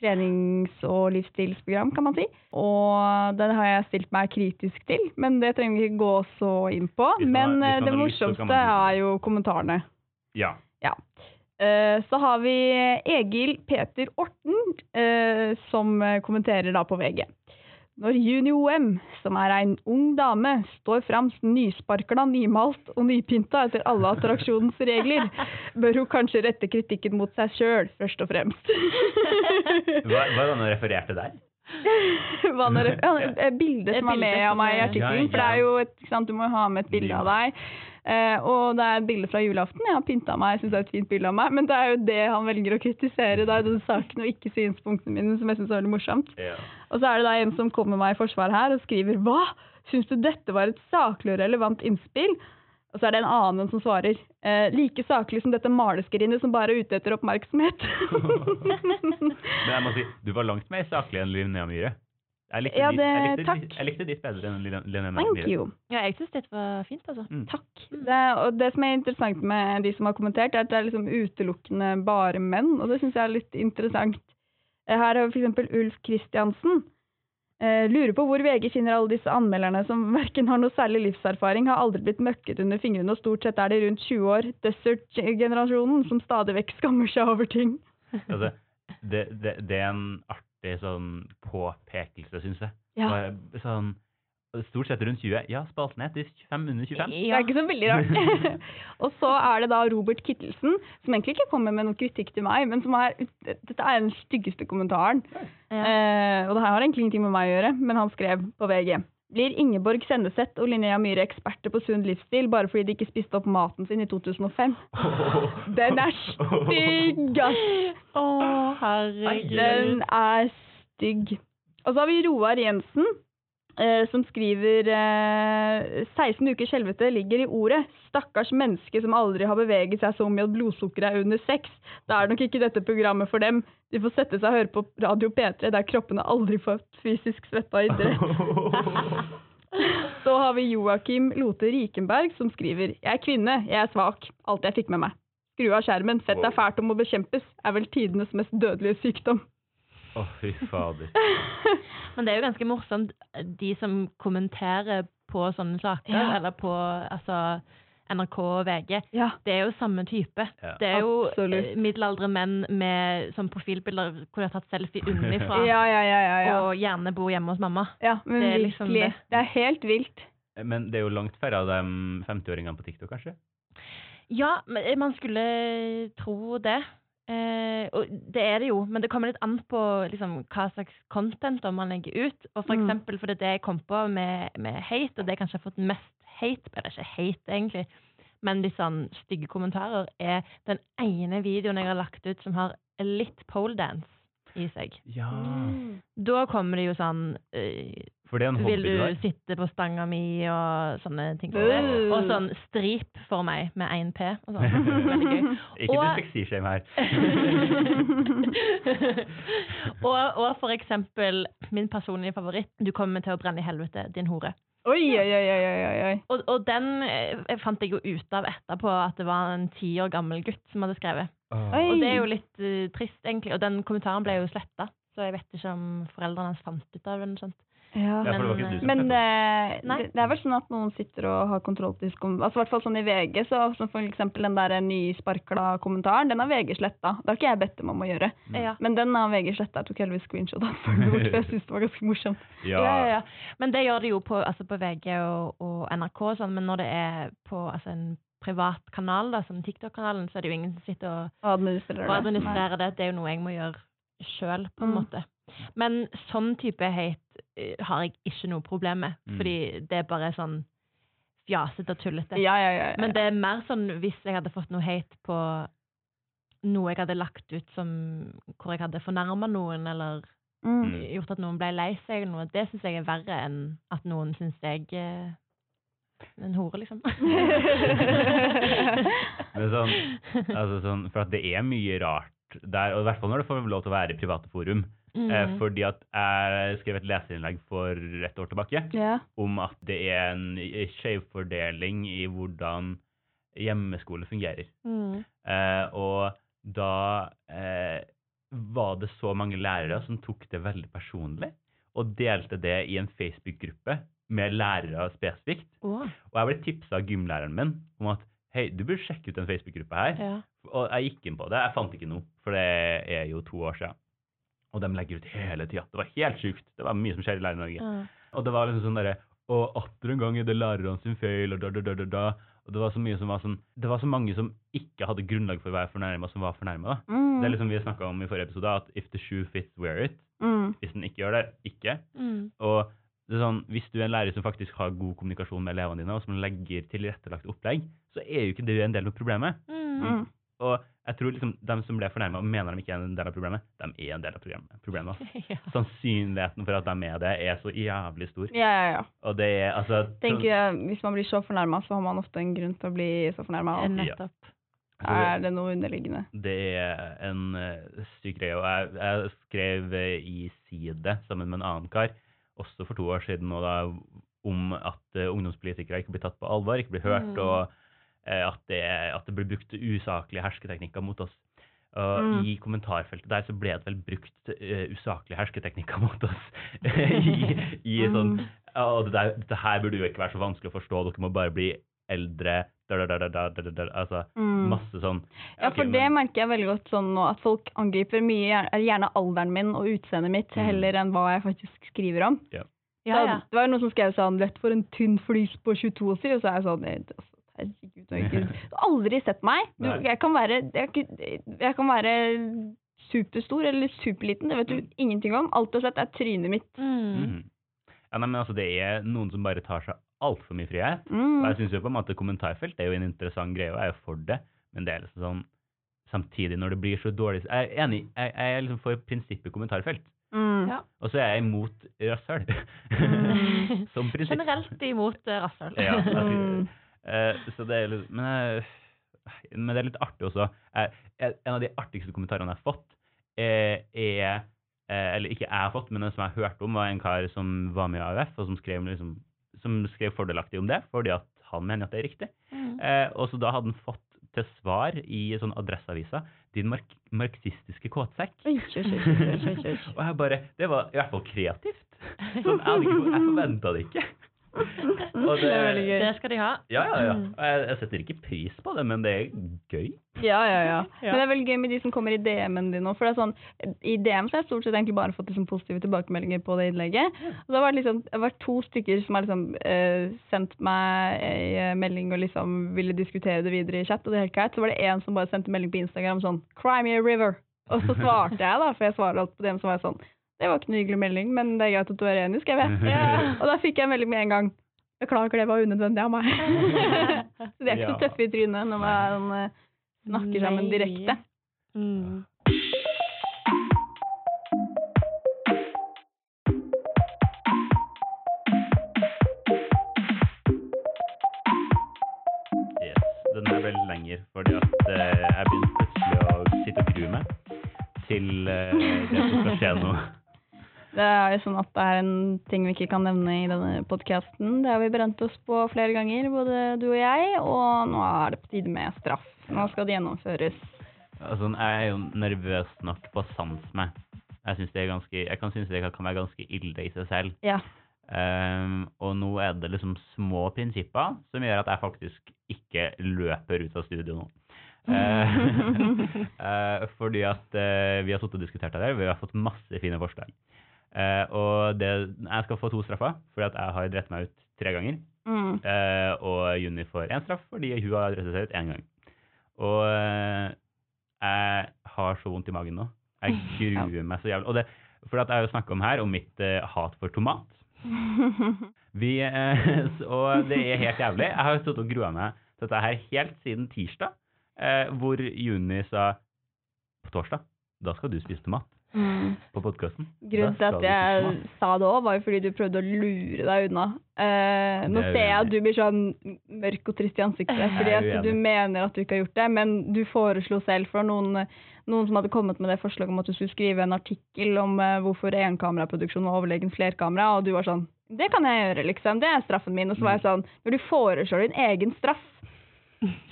trenings- og livsstilsprogram, kan man si. Og den har jeg stilt meg kritisk til, men det trenger vi ikke gå så inn på. Men det morsomste er jo kommentarene. Ja. Eh, Så har vi Egil Peter Orten, eh, som eh, kommenterer da på VG. Når Juni-OM, som er en ung dame, står fram nysparkla, nymalt og nypynta etter alle attraksjonens regler, bør hun kanskje rette kritikken mot seg sjøl, først og fremst. Hva, hva er det han refererte der? Hva når, ja, eh, bildet som er med av meg i er- artikkelen, for det er jo et, sant, du må jo ha med et bilde av deg. Eh, og det er et bilde fra julaften. Jeg har pynta meg, jeg syns det er et fint bilde av meg. Men det er jo det han velger å kritisere, det er den saken og ikke synspunktene mine, som jeg syns er veldig morsomt. Yeah. Og så er det da en som kommer meg i forsvar her og skriver Hva? Syns du dette var et saklig og relevant innspill? Og så er det en annen som svarer eh, like saklig som dette maleskrinet som bare er ute etter oppmerksomhet. Men jeg må si, du var langt mer saklig enn Linnea Myhre. Jeg likte, Ja, ditt, jeg, likte, takk. jeg likte ditt bedre enn Lin- Linnea Thank you. Ja, jeg syns dette var fint, altså. Mm. Takk. Det, og det som er interessant med de som har kommentert, er at det er liksom utelukkende bare menn, og det syns jeg er litt interessant. Eh, Her har vi f.eks. Ulf Kristiansen. Eh, lurer på hvor VG finner alle disse anmelderne som verken har noe særlig livserfaring, har aldri blitt møkket under fingrene, og stort sett er de rundt 20 år. Desert-generasjonen som stadig vekk skammer seg over ting. Altså, det, det, det er en artig sånn påpekelse, syns jeg. Ja. Sånn, stort sett rundt 20. Ja, spalten heter 25 under 25. Det er ikke så veldig rart. og så er det da Robert Kittelsen, som egentlig ikke kommer med noe kritikk til meg, men som er Dette er den styggeste kommentaren. Ja. Eh, og det her har egentlig ingenting med meg å gjøre, men han skrev på VG. Blir Ingeborg Senneset og Linnea Myhre eksperter på sunn livsstil bare fordi de ikke spiste opp maten sin i 2005? Den er stygg, ass! Å, herregud. Den er stygg. Og så har vi Roar Jensen, som skriver eh, 16 ukers helvete ligger i ordet. Stakkars menneske som aldri har beveget seg så mye at blodsukkeret er under seks. Da er nok ikke dette programmet for dem. De får sette seg og høre på Radio P3, der kroppene aldri får fysisk svette av idrett. Så har vi Joakim Lote Rikenberg, som skriver Jeg er kvinne, jeg er svak. Alt jeg fikk med meg. Skru av skjermen. Fett er fælt og må bekjempes. Er vel tidenes mest dødelige sykdom. Å, fy fader. Men det er jo ganske morsomt, de som kommenterer på sånne saker, Ja. eller på altså, NRK og VG. Ja. Det er jo samme type. Ja. Det er jo Absolutt. eh, middelaldre menn med sånn profilbilder hvor de har tatt selfie unnifra, Ja, ja, ja, ja, ja. og gjerne bor hjemme hos mamma. ja men det er liksom virkelig. det. Det er helt vilt. Men det er jo langt færre av de 50-åringene på TikTok, kanskje? Ja, eh, man skulle tro det. Eh, og det er det jo, men det kommer litt an på liksom, hva slags content man legger ut. Og for Mm. eksempel, for det er det jeg kom på med, med hate, og det jeg kanskje har fått mest hate, eller ikke hate egentlig, Men litt sånn stygge kommentarer er den ene videoen jeg har lagt ut som har litt poledance i seg. Ja. Da kommer det jo sånn eh, For det er en Vil hobby du du der. sitte på stanga mi og sånne ting. Uh. Og sånn strip for meg med én P. Og sånn. Veldig gøy. Ikke Og- dysleksi-shame her. og, og for eksempel min personlige favoritt 'Du kommer til å brenne i helvete, din hore'. Oi, oi, oi, oi, oi. Og, og den jeg fant jeg jo ut av etterpå at det var en ti år gammel gutt som hadde skrevet. Oi. Og det er jo litt uh, trist, egentlig. Og den kommentaren ble jo sletta, så jeg vet ikke om foreldrene hans fant ut av den. Skjønt. sånt. Ja. Ja, det Men, Men eh, det, det er vel sånn at noen sitter og har kontroll på disse altså, i hvert fall sånn i VG, så som for eksempel den der nysparkla kommentaren, den har VG sletta. Det har ikke jeg bedt dem om å gjøre. Ja. Men den har VG sletta. Jeg tok heldigvis screenshot av den, for jeg syntes det var ganske morsomt. Ja. Ja, ja, ja. Men det gjør det jo på, altså på VG og, og NRK, og sånn, men når det er på altså en privat kanal, da, som TikTok-kanalen, så er det jo ingen som sitter og Og administrerer og det. administrerer det. Det er jo noe jeg må gjøre sjøl, på en Mm. måte. Men sånn type hate eh, har jeg ikke noe problem med, Mm. fordi det er bare sånn fjasete og tullete. Ja, ja, ja. ja. Men det er mer sånn hvis jeg hadde fått noe hate på noe jeg hadde lagt ut som hvor jeg hadde fornærma noen, eller mm. Mm. gjort at noen ble lei seg, eller noe, det syns jeg er verre enn at noen syns jeg er en hore, liksom. Men sånn, altså sånn, for at det er mye rart der, og i hvert fall når det får lov til å være i private forum. Eh, Mm. fordi at jeg skrev et leserinnlegg for et år tilbake yeah. om at det er en skjevfordeling i hvordan hjemmeskole fungerer. Mm. Eh, og da eh, var det så mange lærere som tok det veldig personlig, og delte det i en Facebook-gruppe med lærere spesifikt. Oh. Og jeg ble tipsa av gymlæreren min om at hei, du burde sjekke ut den Facebook-gruppa her. ja. Og jeg gikk inn på det. Jeg fant ikke noe, for det er jo to år siden. Og de legger ut hele tida. Det var helt sjukt. Det var mye som skjer i Lærer Norge. Ja. Og det var liksom sånn derre Og atter en gang er det lærerne sin feil, og da, da, da, da, da. Og det var så mye som var sånn Det var så mange som ikke hadde grunnlag for å være fornærma, som var fornærma. Mm. Det er liksom vi snakka om i forrige episode, at if the shoe fits, wear it. mm. Hvis den ikke gjør det, ikke. Mm. Og det er sånn, hvis du er en lærer som faktisk har god kommunikasjon med elevene dine, og som legger tilrettelagt opplegg, så er jo ikke det en del av problemet. Mm. Mm. Og jeg tror liksom de som ble fornærma og mener de ikke er en del av problemet, de er en del av problemet. Ja. Sannsynligheten for at de er det, er så jævlig stor. Ja, ja, ja. Og det er altså Tenker jeg, Hvis man blir så fornærma, så har man ofte en grunn til å bli så fornærma. Nettopp. Er det noe underliggende? Det er en uh, syk greie. Og jeg, jeg skrev uh, i Side sammen med en annen kar, også for to år siden, og da, om at uh, ungdomspolitikere ikke blir tatt på alvor, ikke blir hørt, Mm. og at, det, at det blir brukt usaklige hersketeknikker mot oss. Og Mm. I kommentarfeltet der så ble det vel brukt uh, usaklige hersketeknikker mot oss. I, i Mm. sånn og det der, Dette her burde jo ikke være så vanskelig å forstå, dere må bare bli eldre da, da, da, da, da, da, da, da. Altså Mm. masse sånn Ja, okay, for det men- merker jeg veldig godt sånn nå, at folk angriper mye er gjerne alderen min og utseendet mitt Mm. heller enn hva jeg faktisk skriver om. Ja, Da- ja. Det var jo noen som skrev sånn 'lett for en tynn flis på 22', sier, og så er jeg sånn eh, altså, Herregud, du har ikke aldri sett meg. Du, jeg, kan være, jeg, jeg kan være superstor eller superliten, det vet du Mm. ingenting om. Alt du har sett, er trynet mitt. Mm. Mhm. Ja, nei, men altså, det er noen som bare tar seg altfor mye frihet. Mm. Og jeg syns jo på en måte kommentarfelt er jo en interessant greie, og jeg er jo for det, men det er liksom sånn Samtidig, når det blir så dårlig Jeg er enig, jeg, jeg er liksom for prinsippet kommentarfelt, Mm. Ja. og så er jeg imot rasshøl. Mm. Som prinsipp. Generelt imot uh, rasshøl. Ja, altså, Mm. eh, så det er litt Men, jeg, men det er litt artig også. Jeg, en av de artigste kommentarene jeg har fått, eh, er eh, Eller ikke jeg har fått, men den som jeg hørte om, var en kar som var med i AUF, og som skrev, liksom, som skrev fordelaktig om det, fordi at han mener at det er riktig. Mm. Eh, og så da hadde han fått til svar i sånn Adresseavisa din mark marxistiske kåtsekk. Og jeg bare Det var i hvert fall kreativt. Sånn, jeg, jeg forventa det ikke. Og Det er veldig gøy. Det skal de ha. Ja, ja, ja. Mm. Og Jeg, jeg setter ikke pris på det, men det er gøy. Ja, ja, ja. Men det er veldig gøy med de som kommer i DM-en din òg. For det er sånn, I DM så har jeg stort sett egentlig bare fått liksom positive tilbakemeldinger på det innlegget. Og det har vært, liksom, det har vært to stykker som har liksom, eh, sendt meg ei melding og liksom ville diskutere det videre i chat. Og det er helt greit. Så var det en som bare sendte melding på Instagram sånn 'Cry me a river'. Og så svarte jeg, da, for jeg svarer alt på DM, så var jeg sånn Det var ikke noe hyggelig melding, men det er greit at du er enig, skrev jeg. Ja. Og da fikk jeg en melding med en gang. Beklager, det var unødvendig av meg. Så de er ikke så tøffe i trynet når man eh, snakker sammen direkte. Mm. Den er ble lenger, fordi at eh, jeg begynte plutselig å sitte og grue meg til eh, det som skal skje nå. Det er jo sånn at det er en ting vi ikke kan nevne i denne podkasten. Det har vi brent oss på flere ganger, både du og jeg, og nå er det på tide med straff. Nå skal det gjennomføres. Altså, jeg er jo nervøs nok på sans med. Jeg, ganske, jeg kan synes det kan være ganske ille i seg selv. Ja. Um, og nå er det liksom små prinsipper som gjør at jeg faktisk ikke løper ut av studio nå. Eh, eh, fordi at uh, vi har sittet og diskutert det der, vi har fått masse fine forslag. Eh, og det, jeg skal få to straffer, fordi at jeg har drept meg ut tre ganger. Mm. Eh, og Juni får én straff fordi hun har drettet seg ut én gang. Og eh, jeg har så vondt i magen nå. Jeg gruer meg så jævlig. Og det, for at jeg har jo snakka om her, om mitt eh, hat for tomat. Vi, eh, og det er helt jævlig. Jeg har stått og grua meg til dette her helt siden tirsdag, eh, hvor Juni sa på torsdag da skal du spise tomat Mm. på podkasten. Grunnen til at jeg sa det òg, var jo fordi du prøvde å lure deg unna. Eh, nå er ser jeg at du blir sånn mørk og trist i ansiktet fordi at du mener at du ikke har gjort det, men du foreslo selv for noen, noen som hadde kommet med det forslaget om at du skulle skrive en artikkel om eh, hvorfor enkameraproduksjon var overlegen flerkamera, og du var sånn Det kan jeg gjøre, liksom. Det er straffen min. Og så var jeg sånn Når du foreslår din egen straff,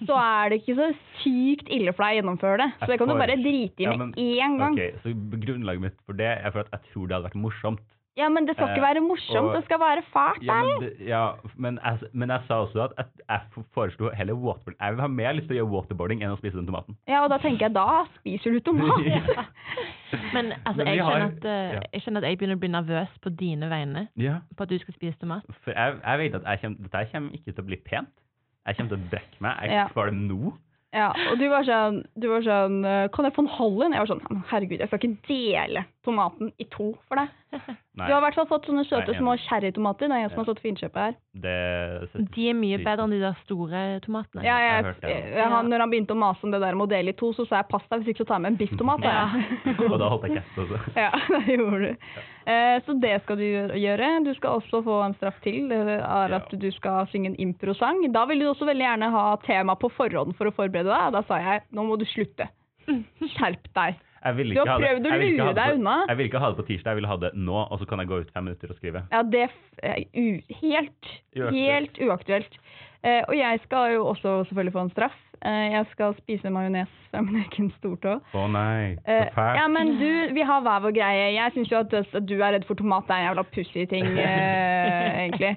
så er det ikke så sykt ille for deg å gjennomføre det. Så det kan du bare drite i med men- én gang. Okay, så Grunnlaget mitt for det er for at jeg tror det hadde vært morsomt. Ja, men det skal ikke Eh, være morsomt, og- det skal være fælt. Ja, men, det, ja, men, jeg, men jeg sa også at jeg, jeg foreslo heller waterboarding. Jeg vil ha mer lyst til å gjøre waterboarding enn å spise den tomaten. Ja, og da tenker jeg, da spiser du tomat. Ja. Men altså, Men jeg, har- kjenner at, eh, ja. jeg kjenner at jeg begynner å bli nervøs på dine vegne Ja, på at du skal spise tomat. for jeg, jeg vet at jeg kommer, dette kommer ikke til å bli pent. Jeg kommer til å brekke meg. Jeg er kvalm nå. Ja, og du var sånn, du var sånn Kan jeg få en halv en? Jeg var sånn Herregud, jeg skal ikke dele tomaten i to for deg. Nei, Du har i hvert fall fått sånne søte Nei, små cherrytomater. Det er en som Ja. har stått for innkjøpet her. det De er mye bedre enn de der store tomatene. Ja, jeg jeg, det. jeg, han, når han begynte å mase om det der med å dele i to, så sa jeg pass deg hvis ikke så tar jeg med en bifftomat. tomat jeg. Og da holdt jeg kjeft også. Ja, det gjorde du. Eh, så det skal du gjøre. Du skal også få en straff til. Er at du skal synge en improsang. Da vil du også veldig gjerne ha tema på forhånd for å forberede deg. Da sa jeg nå må du slutte. Skjerp deg. Jeg Du har ikke ha det- prøvd å lure deg unna. Jeg vil ikke ha det på tirsdag, jeg vil ha det nå, og så kan jeg gå ut fem minutter og skrive. Ja, det er helt, Uaktuelt. helt uaktuelt. Eh, og jeg skal jo også selvfølgelig få en straff. Eh, jeg skal spise majones fra min egen stortå. Å nei, Eh, så fælt. ja, men du, vi har hver vår greie. Jeg syns jo at, du er redd for tomat. Det er en jævla pussig ting, eh, egentlig.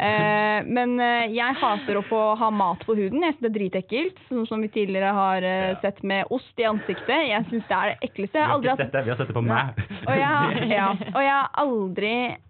Eh, men eh, jeg hater å få ha mat på huden. Jeg syns det er dritekkelt. Sånn som vi tidligere har eh, sett med ost i ansiktet. Jeg syns det er det ekleste. Vi har ikke sett det, vi har sett det på meg. og jeg, har- ja, og jeg har aldri eh,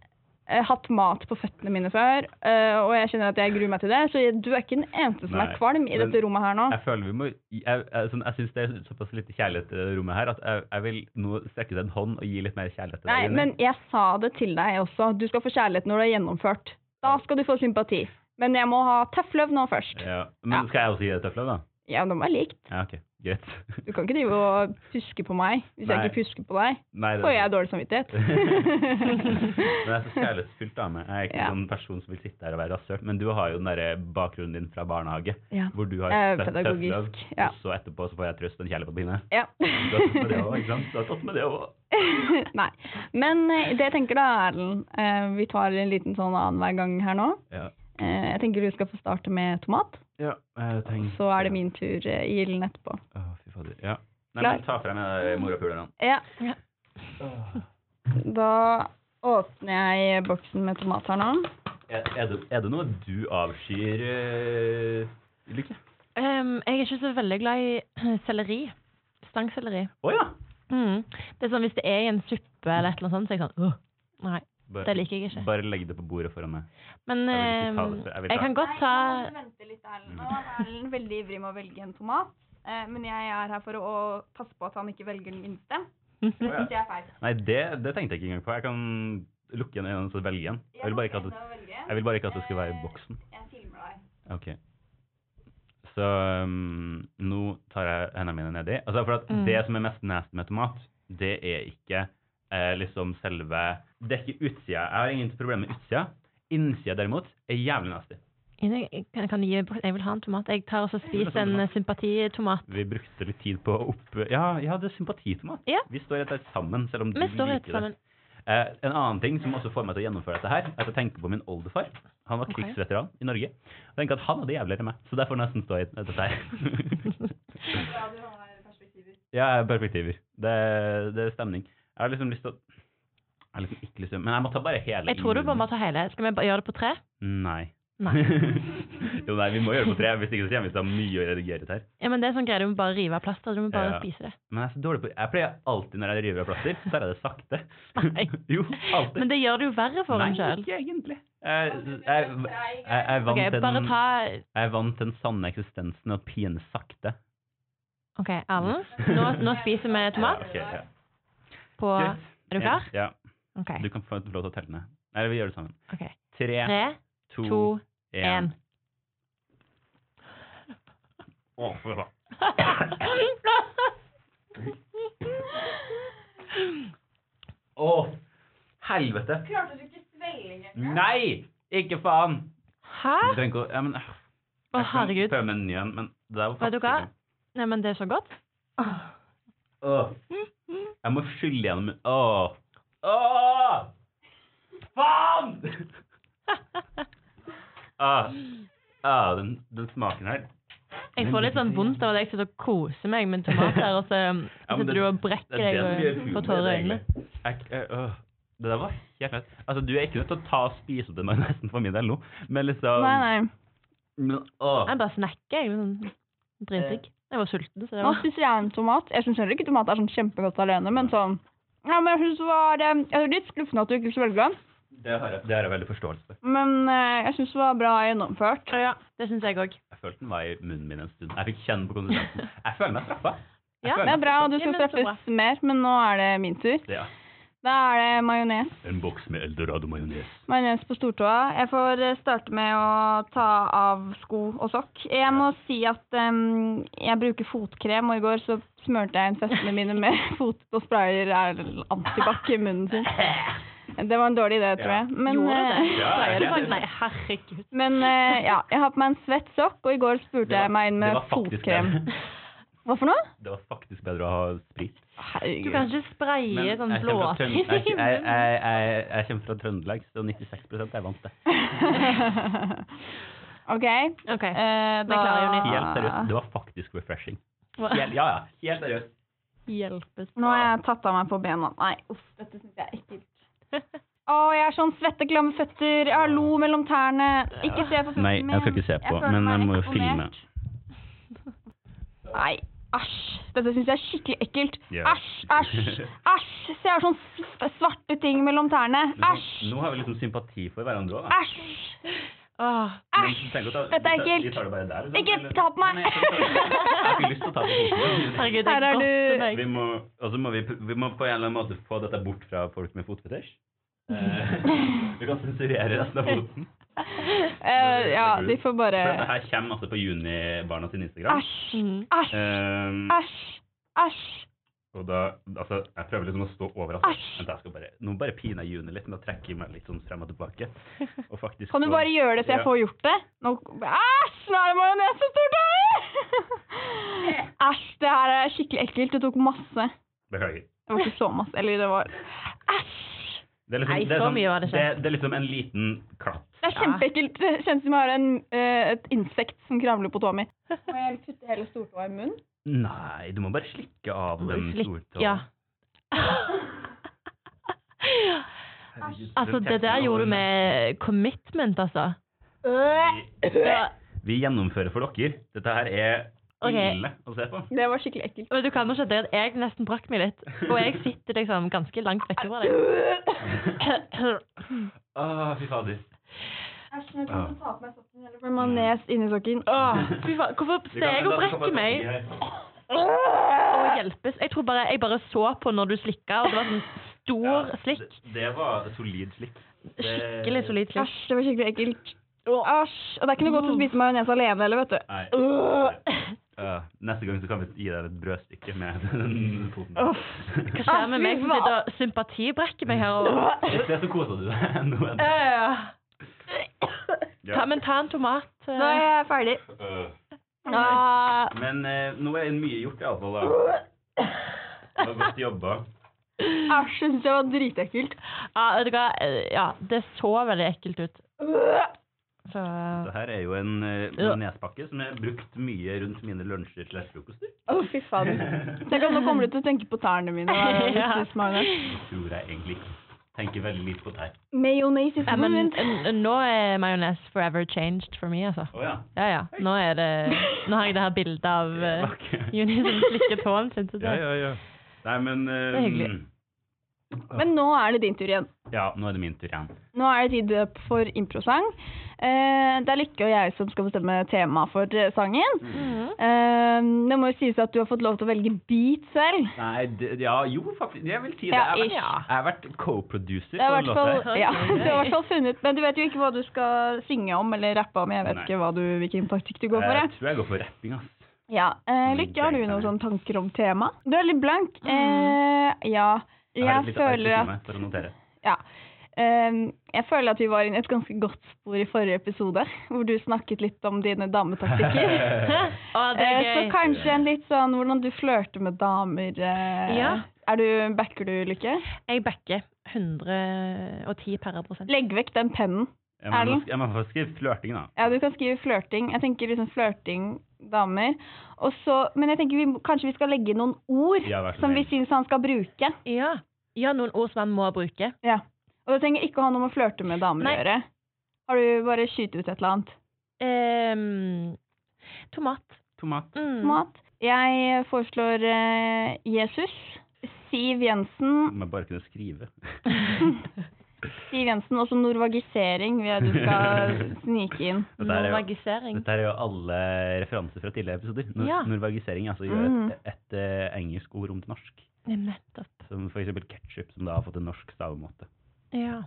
hatt mat på føttene mine før, eh, og jeg kjenner at jeg gruer meg til det. Så jeg- du er ikke den eneste som Nei, er kvalm i dette rommet her nå. Jeg føler vi må Jeg, jeg, sånn, jeg syns det er såpass lite kjærlighet i det rommet her at jeg, jeg vil nå strekke ut en hånd og gi litt mer kjærlighet til deg. Nei, men jeg sa det til deg også. Du skal få kjærlighet når det er gjennomført. Da skal du få sympati. Men jeg må ha tøffløv nå først. ja. Men Ja. skal jeg også gi deg tøfler, da? Ja, de er likt. Ja, OK. Greit. Du kan ikke drive og puske på meg hvis jeg ikke pusker på deg. Nei, det Får jeg dårlig samvittighet. Men jeg er så kjærlighetsfullt meg. Jeg er ikke Ja. sånn person som vil sitte her og være rasshøl. Men du har jo den der bakgrunnen din fra barnehage, Ja. hvor du har Eh, pedagogisk, ja. og så etterpå så får jeg trøst og en kjærlighet på pinne. ja. Du har tatt med det òg, ikke sant? Du har tatt med det òg. Nei. Men eh, det jeg tenker da, Erlend eh, Vi tar en liten sånn annenhver gang her nå. Ja. Eh, jeg tenker du skal få starte med tomat. ja, jeg tenker Så er det min tur eh, i ilden etterpå. Å, fy fader. Ja. Nei, Klar? men ta frem de morapulerne. Ja. Ja. Da åpner jeg boksen med tomat her nå. Er, er, det, er det noe du avskyr, uh, Lykke? Um, jeg er ikke så veldig glad i selleri. Stangselleri. Å ja! Mm. Det er sånn Hvis det er i en suppe eller et eller annet sånt, så er jeg sånn «Åh, Nei, Bare, det liker jeg ikke. bare legg det på bordet foran meg. Men Jeg for jeg jeg kan godt ta Nei, nå vente litt, Erlend. Nå er Erlend veldig ivrig med å velge en tomat. Eh, men jeg er her for å, passe på at han ikke velger den minste. Det ja. Jeg er feil. Nei, det, det tenkte jeg ikke engang på. Jeg kan lukke igjen øynene og velge en. Jeg vil bare ikke at det, jeg vil bare ikke at det skal være i boksen. Jeg filmer deg. Ok. Så um, nå tar jeg hendene mine nedi. Altså, for at Mm. det som er mest nasty med tomat, det er ikke eh, liksom selve Det er ikke utsida. Jeg har ingen problemer med utsida. Innsida derimot er jævlig nasty. Jeg, kan, kan du gi, jeg vil ha en tomat. Jeg tar også spiser en eh, sympatitomat. Vi brukte litt tid på å opp... Ja, ja det er sympatitomat. Ja. Vi står rett og slett sammen, selv om du Vi står liker det. Eh, en annen ting som også får meg til å gjennomføre dette her, er at jeg tenker på min oldefar. Han var krigsveteran krigsveteran i Norge. Jeg tenker at han hadde jævligere enn meg, så derfor nesten stå i dette her. ja, perspektiver. Det, det er stemning. Jeg har liksom lyst til å Jeg har liksom ikke lyst til Men jeg må ta bare hele Jeg tror du bare må ta hele. Skal vi bare gjøre det på tre? Nei. Nei. jo, nei, vi må gjøre det på tre, hvis ikke så kommer vi til å ha mye å redigere ut her. Ja, men det er sånn greie, du må bare rive av plaster. Du må bare Ja. spise det. Men jeg er så dårlig på Jeg pleier alltid når jeg river av plaster, så jeg det sakte. Nei. jo, alltid. Men det gjør det jo verre for Nei, en sjøl. ikke egentlig. Jeg, jeg, jeg, jeg, er vant Ok, til bare den, ta jeg er vant den sanne eksistensen og pine sakte. OK, Erlend. Nå, nå spiser vi tomat Ja, okay, ja. På Greit. Er du klar? Ja. Okay. Du kan få lov til å telle ned. Eller vi gjør det sammen. Okay. Tre, Tre, to, to, én. Å, fy faen. Å, helvete. Klarte du ikke svelge engang? Nei! Ikke faen! Hæ? Du trenger ikke å ja, men, øh, Å, herregud. prøve menyen, men det der var Vet du hva? Nei, men det er så godt. Åh. Jeg må skylle gjennom Åh. Åh! Faen! ah. Ah, den, den smaken her. Jeg får litt sånn vondt av at jeg sitter og koser meg med tomater, og så sitter Ja, du og brekker det er det deg på det, øyne. Det der var helt fett. Altså, du er ikke nødt til å ta og spise opp den majonesen for min del nå, men liksom Nei, nei. Men, å. Jeg bare snakker, jeg. Sånn dritdigg. Jeg var sulten, så det Nå var spiser jeg en tomat. Jeg syns heller ikke tomat er sånn kjempegodt alene, men sånn Ja, men jeg synes det var eh, Jeg er litt skuffende at du ikke velger den, Det har jeg, det har jeg veldig forståelse for. men eh, jeg syns det var bra gjennomført. Ja, det syns jeg òg. Jeg følte den var i munnen min en stund. Jeg fikk kjenne på konsistensen. Jeg føler meg straffa. Jeg Ja, føler Det er bra, og du Ja, skal men så bra. mer, men nå er det min tur. Ja. Da er det majones. En boks med eldorado-majones. Majones på stortåa. Jeg får eh, starte med å ta av sko og sokk. Jeg må si at um, jeg bruker fotkrem, og i går så smørte jeg inn føttene mine med fot og sprayer er antibac i munnen sin. Det var en dårlig idé, tror jeg. Men, Gjorde eh, det? Ja, det Nei, herregud. men uh, ja, jeg har på meg en svett sokk, og i går spurte jeg meg inn med fotkrem. bedre. Hva for noe? Det var faktisk bedre å ha sprit. Du kan ikke spraye Men sånn blåting jeg, jeg, jeg, jeg, jeg kommer fra Trøndelag, så 96 er vant det. OK. okay. eh, da... Helt seriøst, det var faktisk refreshing. Helt, ja, ja, helt seriøst. Hjelpes. Nå har jeg tatt av meg på bena. Nei, uff, dette syns jeg er ekkelt. Å, jeg er sånn svette, klamme føtter. Jeg har lo mellom tærne. Ikke se på føttene Nei, jeg skal ikke se på, jeg men jeg må jo filme. Nei, æsj. Dette syns jeg er skikkelig ekkelt. Æsj, æsj, æsj. Se, jeg har sånne svarte ting mellom tærne. Æsj, så- Nå har vi liksom sympati for hverandre òg, da. æsj. Æsj. Dette er ekkelt. Vi tar det bare der, liksom, Ikke ta på meg. Nei, jeg har ikke lyst til å ta på foten. herregud, Her er du. Vi må, og må vi, vi må på en eller annen måte få dette bort fra folk med fotfetisj. Eh, vi kan sensurere resten av foten. Eh, ja, de får For bare dette her kommer altså på Junibarna sin Instagram. Æsj, æsj, Um, æsj, æsj. og da, altså, jeg prøver liksom å stå over altså. Vent, jeg skal bare, nå bare piner jeg Juni litt med å trekke meg litt sånn frem og tilbake. Og faktisk Kan du bare gjøre det så jeg Ja. får gjort det? Nå, æsj, nå er det majones så stort her! Æsj, det her er skikkelig ekkelt. Det tok masse. Beklager. Det var ikke så masse. Eller det var Æsj! Det er, liksom, Nei, det, er så sånn, mye var det skjedd. det, det er liksom en liten klatt. Det er kjempeekkelt. Det kjennes som jeg har en, uh, et insekt som kravler på tåa mi. Må jeg putte hele stortåa i munnen? Nei, du må bare slikke av den stortåa. Ja. Altså, det der gjorde du med commitment, altså. Vi, vi gjennomfører for dere. Dette her er Ok. ille å se på. Det var skikkelig ekkelt. Men du kan jo skjønne at jeg nesten brakk meg litt. Og jeg sitter liksom ganske langt vekk fra deg. Å, fy fader. Æsj, nå kan du ta på meg sokken heller, for majones inni sokken. Åh. Fy faen, hvorfor ser jeg og brekker meg? Å, hjelpes. Jeg tror bare jeg bare så på når du slikka, og det var sånn stor Ja, slikk. Det, det var solid slikk. Det- Skikkelig solid slikk. Æsj, det var skikkelig ekkelt. Æsj. Og det er ikke noe godt å spise majones alene heller, vet du. Nei. Ja, neste gang så kan vi gi deg et brødstykke med den foten. Uff. Hva skjer med meg som sitter og sympatibrekker meg her? Og... Se så koser du deg nå. Ja, ja, Ja. Ta, men ta en tomat. Uh... Nå er jeg ferdig. Ah. Men eh, nå er mye gjort iallfall. Det var godt jobba. Jeg syns det var dritekkelt. Ja, vet du hva? Ja, det så veldig ekkelt ut. Så Det her er jo en uh, majonespakke som er brukt mye rundt mine lunsjer slash frokoster. Å, fy faen. Tenk at nå kommer du til å tenke på tærne mine. Ja. Det tror jeg egentlig ikke. Tenker veldig lite på tær. Mayonnaise is ja, men nå er majones forever changed for meg, altså. Å ja. Ja, ja. Nå er det Nå har jeg det her bildet av uh. Juni som slikker tåen sin. Ja, ja, ja. Nei, men eh, Det er hyggelig. Men nå er det din tur igjen. Ja, nå er det min tur igjen. Nå er det tid for improsang. Eh, det er Lykke og jeg som skal bestemme tema for eh, sangen. Mm. Eh, det må jo sies at du har fått lov til å velge beat selv. Nei, det, ja, jo, faktisk. Jeg vil si det. Jeg har vært, co-producer er ja, du har i hvert fall funnet Men du vet jo ikke hva du skal synge om eller rappe om. Jeg vet Nei. ikke hva du, hvilken taktikk du går for. Jeg Jeg. tror jeg går for rapping, ass. Ja, eh, Mm, Lykke, har du noen sånne tanker om tema? Du er litt blank. Eh, ja. Jeg Jeg føler at for å notere. Ja. Ehm, jeg føler at vi var inne i et ganske godt spor i forrige episode, hvor du snakket litt om dine dametaktikker. oh, det så kanskje en litt sånn hvordan du flørter med damer. eh, Ja. Er du, backer du, Lykke? Jeg backer 110 per prosent. Legg vekk den pennen. Jeg må, jeg må få skrive flørting, da. Ja, du kan skrive flørting. Jeg tenker liksom flørting, damer. Og så, men jeg tenker vi, kanskje vi skal legge noen ord Ja, som vi syns han skal bruke. Ja. ja, noen ord som han må bruke. Ja. Og det trenger ikke å ha noe med å flørte med damer å gjøre. Har du bare skyte ut et eller annet? Um, tomat. Tomat. Mm. tomat. Jeg foreslår uh, Jesus. Siv Jensen. Om jeg bare kunne skrive. Siv Jensen, også norvagisering vil jeg du skal snike inn. Dette er jo- Norvagisering. Dette er jo alle referanser fra tidligere episoder. Nor Ja. Norvagisering, altså gjøre Mm. et, et, eh, engelsk ord om til norsk. Nettopp. Som for eksempel ketchup, som da har fått en norsk stavemåte. Ja.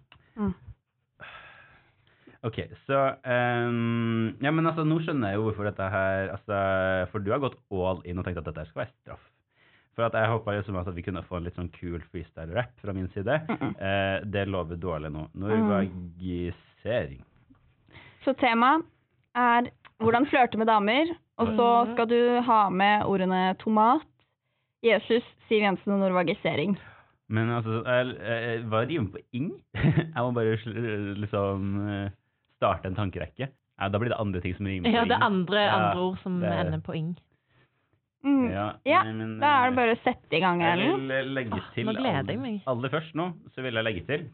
Ok, så um, Ja, men altså, nå skjønner jeg jo hvorfor dette her altså, For du har gått all in og tenkt at dette skal være straff. For at jeg håpa liksom at vi kunne få en litt sånn kul freestyle-rap fra min side. Mm-mm. Eh, det lover dårlig nå. Norvagisering. Så temaet er hvordan flørte med damer, og så skal du ha med ordene tomat, Jesus, Siv Jensen og norvagisering. Men altså, jeg, jeg, hva rimer på ing? jeg må bare liksom eh, starte en tankerekke. Ja, da blir det andre ting som rimer på ing. ja, det er andre, andre ord som det- ender på ing. Mm. Ja, Ja, men, Da er det eh, bare å sette i gang, Jeg vil eh, legge til jeg aller, aller først nå, så vil jeg legge til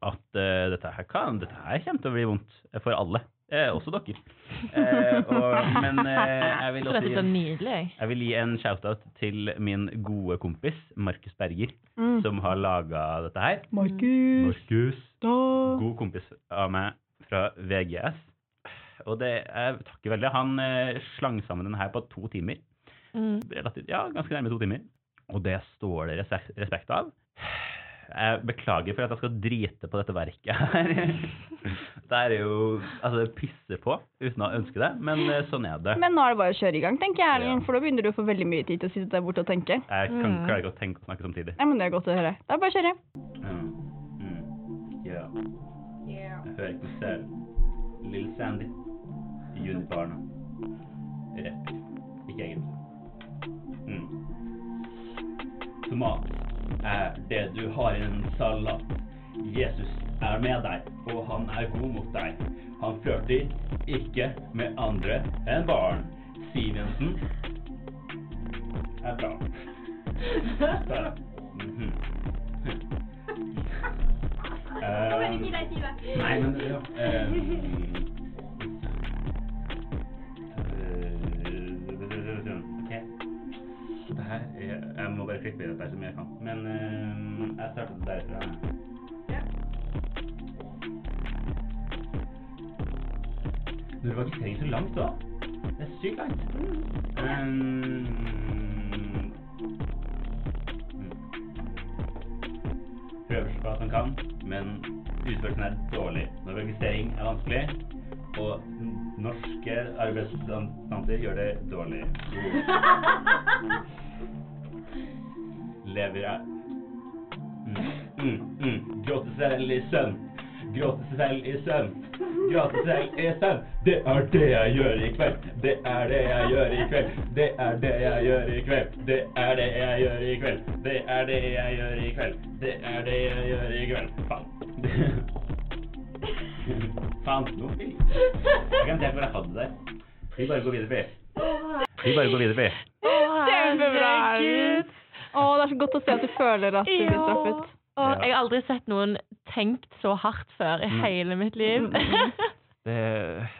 at uh, dette her kan, dette her kommer til å bli vondt for alle. Eh, også dere. Eh, og, men eh, jeg vil også gi, nydelig. jeg. jeg vil gi en shout-out til min gode kompis Markus Berger, Mm. som har laga dette her. Markus, Markus. God kompis av meg fra VGS. Og det, jeg takker veldig. Han eh, slang sammen den her på to timer. Mm. relativt, ja, ganske nærme to timer. Og det står det respekt, av. Jeg beklager for at jeg skal drite på dette verket her. Det er jo Altså, det pisser på uten å ønske det, men eh, sånn er det. Men nå er det bare å kjøre i gang, tenker jeg, Erlend, Ja. for da begynner du å få veldig mye tid til å sitte der borte og tenke. Jeg kan, Mm. klarer ikke å tenke og snakke samtidig. Ja, men det er godt å høre. Da er det bare å kjøre. Mm. Mm. Yeah. Jeg hører ikke meg selv. Lill Sandy. Junibarna. Rett. Ikke egentlig. Tomat er det du har i en salat. Jesus er med deg, og han er god mot deg. Han flørter ikke med andre enn barn. Siv Jensen er bra. Der. Mhm. Eh, Nei, men ja. eh, i dette som jeg kan. Men uh, jeg startet derfra. Når var ikke så langt da? Det er sykt langt. Um, prøver så godt han kan, men utførelsen er dårlig. Når registrering er vanskelig, og norske arbeidsstanser gjør det dårlig. Lever jeg mm, mm, mm. Gråte selv i søvn. Gråte selv i søvn. Gråte selv i søvn. Det er det jeg gjør i kveld. Det er det jeg gjør i kveld. Det er det jeg gjør i kveld. Det er det jeg gjør i kveld. Det er det jeg gjør i kveld. Det er det jeg gjør i kveld. Faen. Faen. Nå vil Jeg kan se hvor jeg hadde det der. Vi bare går videre, vi. Vi bare går videre, vi. Kjempebra. herregud. Å, det er så godt å se at du føler at du blir Ja. straffet. Å, jeg har aldri sett noen tenkt så hardt før i Mm. hele mitt liv. Det,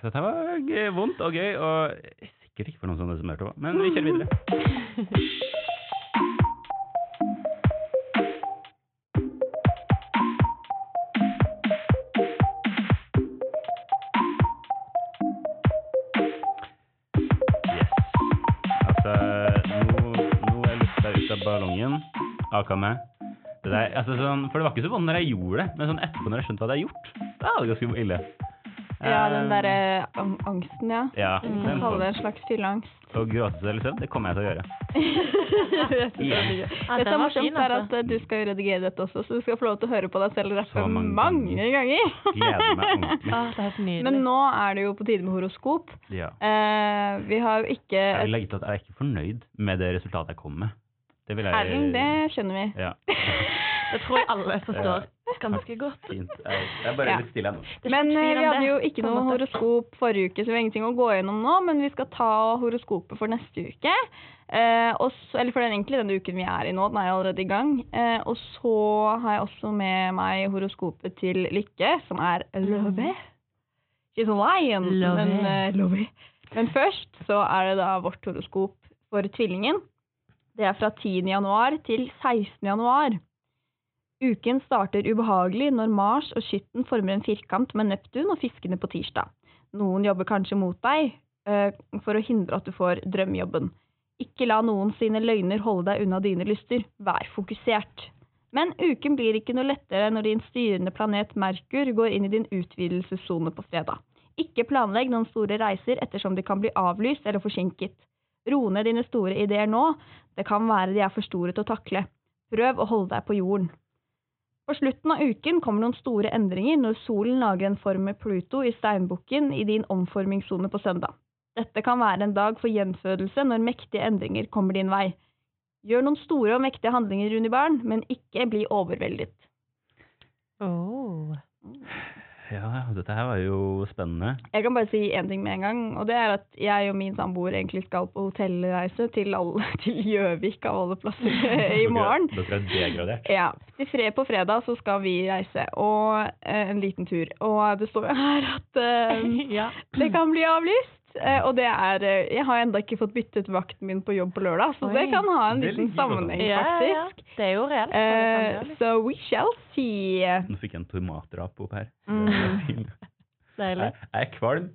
dette var vondt og gøy, og sikkert ikke for noen som som hørte på, men vi kjører videre. Aka meg. Det der, altså sånn, for det var ikke så vondt når jeg gjorde det, men sånn etterpå når jeg skjønte hva jeg hadde gjort, da var det ganske ille. Ja, den Eh, derre ang- angsten, ja. Ja, mm. den kalle det en slags fylleangst. Å gråte seg litt søvn, det kommer jeg til å gjøre. det Igjen. Ja, som er morsomt, fin, er altså. at du skal jo redigere dette også, så du skal få lov til å høre på deg selv rappe mange mange ganger. Gleder meg ordentlig. Det er helt nydelig. Men nå er det jo på tide med horoskop. Ja. Eh, vi har jo ikke Jeg vil legge til at jeg er ikke fornøyd med det resultatet jeg kom med. Det vil jeg Erling, det skjønner vi. Ja, Det tror jeg alle forstår ganske godt. fint. Jeg er bare Ja. litt stille ennå. Men eh, vi hadde jo ikke noe horoskop forrige uke, så vi har ingenting å gå gjennom nå, men vi skal ta horoskopet for neste uke. Eh, også, eller for den egentlig denne uken vi er i nå, den er jo allerede i gang. Eh, og så har jeg også med meg horoskopet til Lykke, som er Love. She's a lion, Love. men eh. Men først så er det da vårt horoskop for tvillingen. Det er fra 10. januar til 16. januar. Uken starter ubehagelig når Mars og Skytten former en firkant med Neptun og fiskene på tirsdag. Noen jobber kanskje mot deg eh, for å hindre at du får drømmejobben. Ikke la noen sine løgner holde deg unna dine lyster. Vær fokusert. Men uken blir ikke noe lettere når din styrende planet Merkur går inn i din utvidelsessone på fredag. Ikke planlegg noen store reiser ettersom de kan bli avlyst eller forsinket. Ro ned dine store ideer nå, det kan være de er for store til å takle. Prøv å holde deg på jorden. På slutten av uken kommer noen store endringer når solen lager en form med Pluto i steinbukken i din omformingssone på søndag. Dette kan være en dag for gjenfødelse når mektige endringer kommer din vei. Gjør noen store og mektige handlinger, Rune Barn, men ikke bli overveldet. Oh. Ja, dette her var jo spennende. Jeg kan bare si én ting med en gang, og det er at jeg og min samboer egentlig skal på hotellreise til alle- til Gjøvik av alle plasser i morgen. Dere, er degradert. Ja. Fred på fredag så skal vi reise, og eh, en liten tur. Og det står jo her at eh, ja. det kan bli avlyst. Eh, og det er eh, Jeg har ennå ikke fått byttet vakten min på jobb på lørdag, så Oi. det kan ha en liten sammenheng, Ja, ja. Det er jo reelt. så kan Eh, so we shall see. Nå fikk jeg en tomatrap opp her. Mm. Deilig. Jeg, jeg er kvalm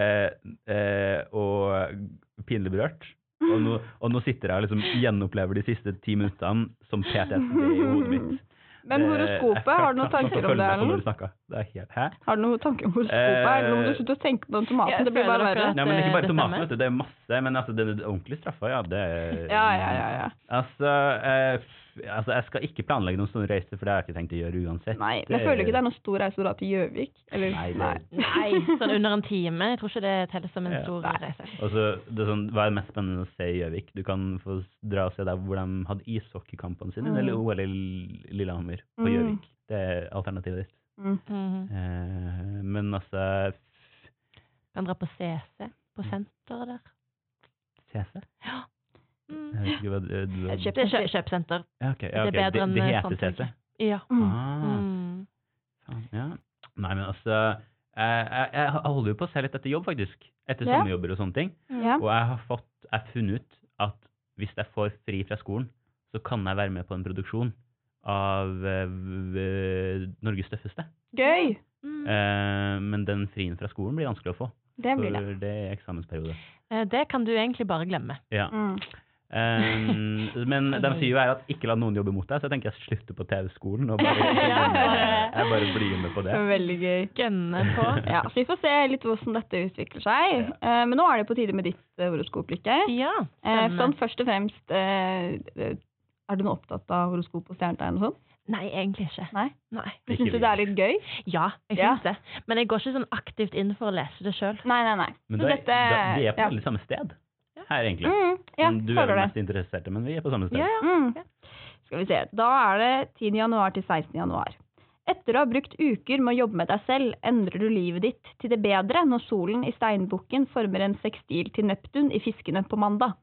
eh, eh, og pinlig berørt. Og nå, og nå sitter jeg og liksom gjenopplever de siste ti minuttene som PTSD i hodet mitt. Men horoskopet, har du noen tanker om det, Erlend? Det er? Har du noen tanker om horoskopet? Eh, Eller må du slutte å tenke på den tomaten? det blir bare verre. Nei, men ikke bare tomaten, vet du. Det er masse. Men altså, den ordentlige straffa, ja, det er Ja, ja, ja. ja. Altså, eh, altså, jeg skal ikke planlegge noen sånne reiser, for det har jeg ikke tenkt å gjøre uansett. Nei, men jeg føler ikke det er noen stor reise å dra til Gjøvik. Eller, Nei, det- nei. Nei, sånn under en time. Jeg tror ikke det teller som en Ja. stor Nei. reise. Altså, det er sånn, Hva er det mest spennende å se i Gjøvik? Du kan få dra og se der hvor de hadde ishockeykampene sine, Mm. eller OL i Lillehammer på Mm. Det er alternativet ditt. Mm. Mhm. Eh, men altså f- Kan dra på CC, på senteret der. CC? Ja. Mm. Jeg vet ikke hva du, du kjøp, Det er kjø kjøpesenter. ja, okay. ja, det er bedre enn, det, det eh, heter. CC? Ja. Mm. Ah, Mm. ja. Nei, men altså jeg, jeg, jeg holder jo på å se litt etter jobb, faktisk. Etter Ja. sommerjobber og sånne ting. Ja. Og jeg har fått, jeg funnet ut at hvis jeg får fri fra skolen, så kan jeg være med på en produksjon av v- Norges tøffeste. Gøy! Mm. Eh, men den frien fra skolen blir vanskelig å få, Det blir det. for det er eksamensperiode. Eh, Det kan du egentlig bare glemme. Ja. Mm. Um, men de sier jo her at ikke la noen jobbe mot deg, så jeg tenker jeg slutter på TV-skolen og bare, jeg bare blir med på det. Veldig gøy. Gønne på. Ja, så vi får se litt hvordan dette utvikler seg. Eh, men nå er det på tide med ditt uh, horoskop, Lykke. Ja, uh, sånn først og fremst uh, Er du nå opptatt av horoskop og stjernetegn og sånn? Nei, egentlig ikke. Nei? Nei. Syns du det er litt gøy? Ja, jeg Ja. det. Men jeg går ikke sånn aktivt inn for å lese det sjøl. Nei, nei, nei. Men Så da, dette- da, vi er på ja. samme sted her, egentlig. Mm, ja, Men du er den vel det. mest interessert, men vi er på samme sted. Ja, ja. Mm. Ja. Skal vi se. Da er det 10. januar til 16. januar. Etter å ha brukt uker med å jobbe med deg selv, endrer du livet ditt til det bedre når solen i steinbukken former en sekstil til Neptun i fiskene på mandag.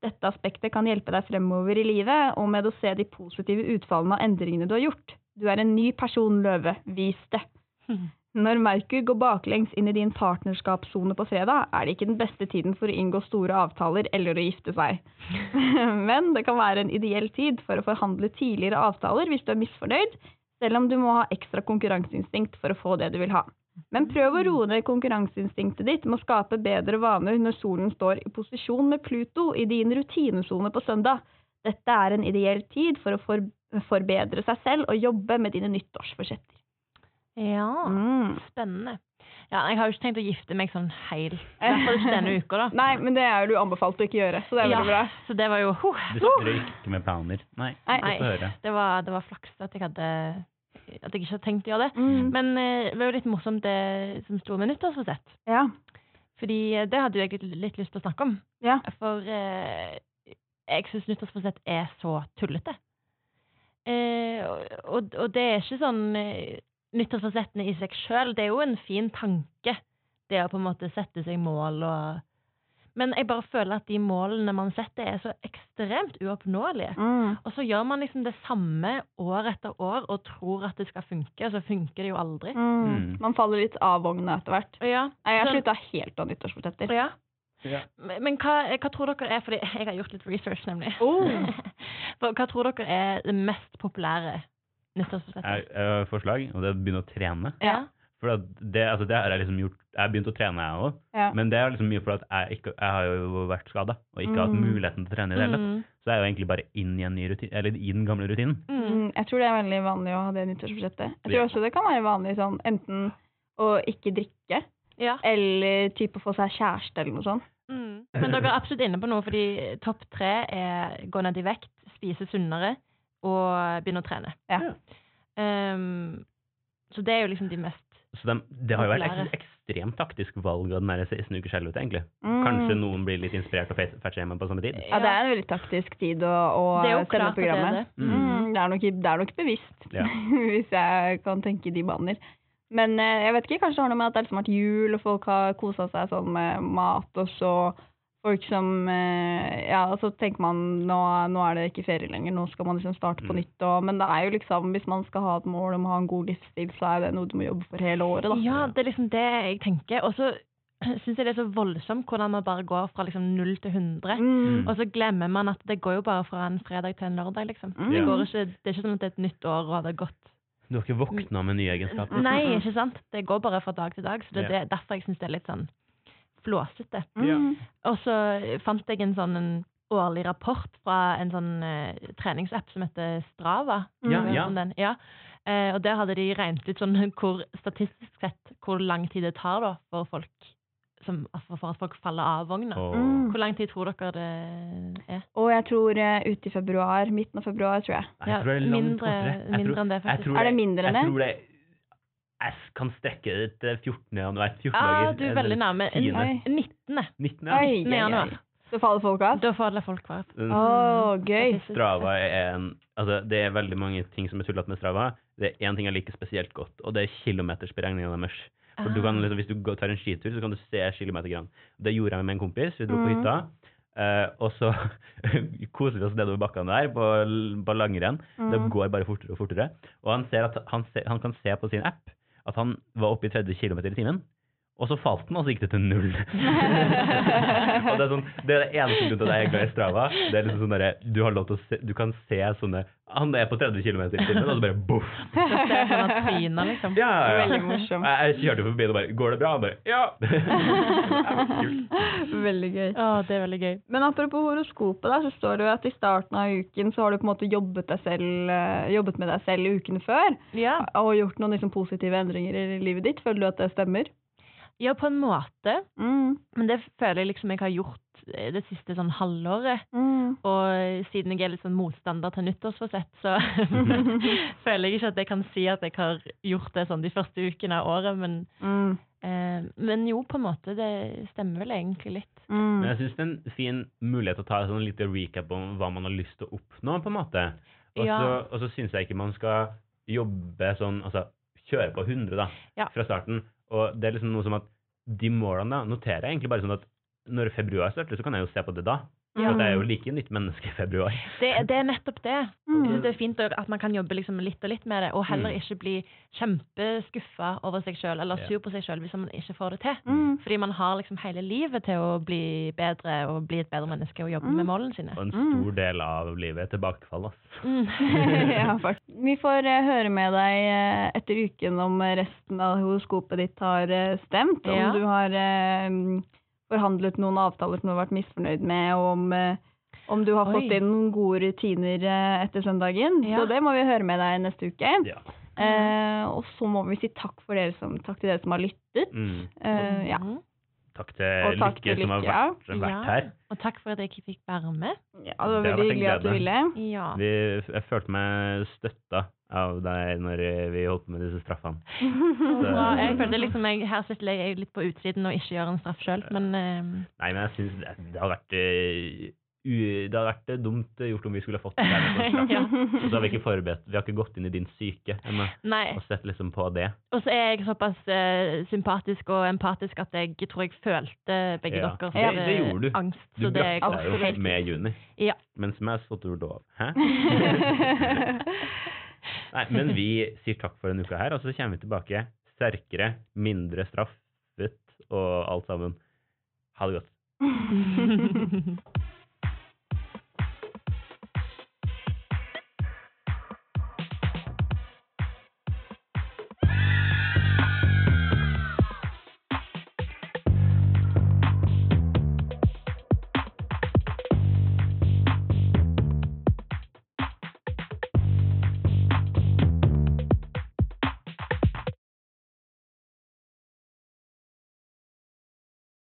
Dette aspektet kan hjelpe deg fremover i livet, og med å se de positive utfallene av endringene du har gjort. Du er en ny person, Løve. Vis det. Når Merkur går baklengs inn i din partnerskapssone på fredag, er det ikke den beste tiden for å inngå store avtaler eller å gifte seg. Men det kan være en ideell tid for å forhandle tidligere avtaler hvis du er misfornøyd, selv om du må ha ekstra konkurranseinstinkt for å få det du vil ha. Men prøv å roe ned konkurranseinstinktet ditt med å skape bedre vaner når solen står i posisjon med Pluto i din rutinesone på søndag. Dette er en ideell tid for å forbedre seg selv og jobbe med dine nyttårsforsetter. Ja, Mm. spennende. Ja, jeg har jo ikke tenkt å gifte meg sånn heil. I hvert fall ikke denne uka, da. Nei, men det er jo du anbefalt å ikke gjøre, så det er veldig bra. Så det var jo huh, Du snakker ikke med planer. Nei, Nei. det, var, det var flaks at jeg hadde At jeg ikke hadde tenkt å gjøre det. Mm. Men eh, det var jo litt morsomt det som sto med nyttårsforsett. Ja. Fordi eh, det hadde jo jeg litt, litt lyst til å snakke om. Ja. For eh, jeg syns nyttårsforsett er så tullete. Eh, og, og det er ikke sånn eh, nyttårsforsettene i seg sjøl. Det er jo en fin tanke, det å på en måte sette seg mål og Men jeg bare føler at de målene man setter, er så ekstremt uoppnåelige. Mm. Og så gjør man liksom det samme år etter år og tror at det skal funke, og så funker det jo aldri. Mm. Mm. Man faller litt av vogna etter hvert. Ja, jeg har slutta helt av nyttårsforsetter. ja. Ja. Men men hva, hva tror dere er Fordi jeg har gjort litt research, nemlig. Oh. For hva tror dere er det mest populære Jeg har et forslag, og det er å begynne å trene. Ja. For det, altså det har jeg liksom gjort Jeg har begynt å trene, jeg òg. Ja. Men det er liksom mye fordi jeg, ikke, jeg har jo vært skada og ikke hatt Mm. muligheten til å trene i det hele tatt. Mm. Så jeg er jo egentlig bare inn i en ny rutine, eller i den gamle rutinen. Mm. Mm, jeg tror det er veldig vanlig å ha det nyttårsforsettet. Jeg tror Ja. også det kan være vanlig sånn enten å ikke drikke, Ja. eller type få seg kjæreste eller noe sånt. Mm. Men dere er absolutt inne på noe, fordi topp tre er gå ned i vekt, spise sunnere og begynne å trene. Ja. Um, så det er jo liksom de mest Så de, det har jo vært et ekstremt taktisk valg av den der 16 ukers helvete, egentlig. Mm. Kanskje noen blir litt inspirert og fetcher hjemme på samme tid. Ja, det er en veldig taktisk tid å, å sende klart det er det. Mm, det, er nok, det er nok bevisst, Ja. hvis jeg kan tenke i de baner. Men eh, jeg vet ikke, kanskje det har noe med at det har liksom vært jul, og folk har kosa seg sånn med mat, og så folk som eh, Ja, så tenker man nå, nå er det ikke ferie lenger, nå skal man liksom starte på Mm. nytt. Og, men det er jo liksom, hvis man skal ha et mål om å ha en god livsstil, så er det noe du må jobbe for hele året, da. Ja, det er liksom det jeg tenker. Og så syns jeg det er så voldsomt hvordan man bare går fra liksom null til 100. Mm. Og så glemmer man at det går jo bare fra en fredag til en lørdag, liksom. Mm. Det, går ikke, det er ikke sånn at det er et nytt år og det er gått Du har ikke våkna med nye egenskaper. Nei, ikke sant? Det går bare fra dag til dag. Så det er Ja. derfor jeg syns det er litt sånn flåsete. Ja. Mm. Og så fant jeg en sånn en årlig rapport fra en sånn uh, treningsapp som heter Strava. Ja, ja. Sånn ja. Uh, og der hadde de regnet ut sånn hvor statistisk sett hvor lang tid det tar da for folk som, altså for at folk faller av vogna. Oh. Mm. Hvor lang tid tror dere det er? Og jeg tror uh, ute i februar, midten av februar, tror jeg. Jeg tror det er langt mindre, mindre enn det, jeg faktisk. tror Er det mindre enn Jeg tror det Jeg kan strekke det til 14. januar. 14 Ja. Ah, du er veldig nærme. 19. 19. 19. januar. Da faller folk av? Da faller folk av. Mm. Å, gøy. Strava er en Altså, det er veldig mange ting som er tullete med Strava. Det er én ting jeg liker spesielt godt, og det er kilometersberegninga deres. For du Ah. kan, liksom, hvis du tar en skitur, så kan du se kilometergrann. Det gjorde jeg med en kompis. Vi dro på Mhm. hytta. Uh, og så koser vi oss nedover bakkene der på, på langrenn. Det Mm. går bare fortere og fortere. Og han, ser at, han, se, han kan se på sin app at han var oppe i 30 km i timen. Og så falt den, og så gikk det til null. og det er sånn, det er det eneste grunnen til at jeg er glad i Strava. Det er liksom sånn der, du har lov til å se, du kan se sånne Han er på 30 km i timen, og så bare boff. Sånn liksom. Ja, ja, ja. Veldig morsomt. Jeg, jeg kjørte forbi og bare Går det bra? Han bare Ja! Veldig gøy. Å, det er veldig gøy. Men apropos horoskopet, da, så står det jo at i starten av uken så har du på en måte jobbet, deg selv, eh, jobbet med deg selv ukene før. Ja. Og gjort noen liksom positive endringer i livet ditt. Føler du at det stemmer? Ja, på en måte. Mm. Men det føler jeg liksom jeg har gjort eh, det siste sånn halvåret. Mm. Og siden jeg er litt sånn motstander til nyttårsforsett, så føler jeg ikke at jeg kan si at jeg har gjort det sånn de første ukene av året. Men, Mm. eh, men jo, på en måte. Det stemmer vel egentlig litt. Mm. Men jeg syns det er en fin mulighet å ta en sånn liten recap om hva man har lyst til å oppnå, på en måte. Og så, Ja. og så syns jeg ikke man skal jobbe sånn, altså kjøre på 100 da, Ja. fra starten. Og det er liksom noe som at de målene noterer jeg egentlig bare sånn at når februar starter, så kan jeg jo se på det da. For det er jo like nytt menneske i februar. Det, det er nettopp det. Mm. Jeg synes det er fint at man kan jobbe liksom litt og litt med det, og heller Mm. ikke bli kjempeskuffa over seg sjøl eller sur på seg sjøl hvis man ikke får det til. Mm. Fordi man har liksom hele livet til å bli bedre og bli et bedre menneske og jobbe Mm. med målene sine. Og en Mm. stor del av livet er tilbakefall, altså. Mm. ja, faktisk. Vi får eh, høre med deg eh, etter uken om resten av horoskopet ditt har eh, stemt. Om Ja. du har eh, forhandlet noen avtaler som du har vært misfornøyd med, og om, eh, om du har Oi. fått inn noen gode rutiner eh, etter søndagen. Ja. Så det må vi høre med deg neste uke. Ja. Eh, og så må vi si takk, for dere som, takk til dere som har lyttet. Mm. Eh, ja. Mhm. Takk til takk Lykke til som har vært, vært Ja. her. Og takk for at jeg ikke fikk være med. ja, det var veldig hyggelig at du ville. Ja. Vi, jeg følte meg støtta av deg når vi holdt på med disse straffene. Bra. Jeg følte liksom jeg, Her sitter jeg litt på utsiden og ikke gjør en straff sjøl, men uh... Nei, men jeg syns det, det har vært uh, u, Det har vært eh, dumt gjort om vi skulle ha fått det. Ja. Og så har vi ikke forberedt Vi har ikke gått inn i din syke ennå og sett liksom på det. Og så er jeg såpass uh, sympatisk og empatisk at jeg tror jeg følte begge Ja. deres Ja, det gjorde du. angst. Du brakte deg jo med juni, Ja. mens meg så du lov. Hæ? Nei, men vi sier takk for denne uka her, og så kommer vi tilbake sterkere, mindre straffet og alt sammen. Ha det godt.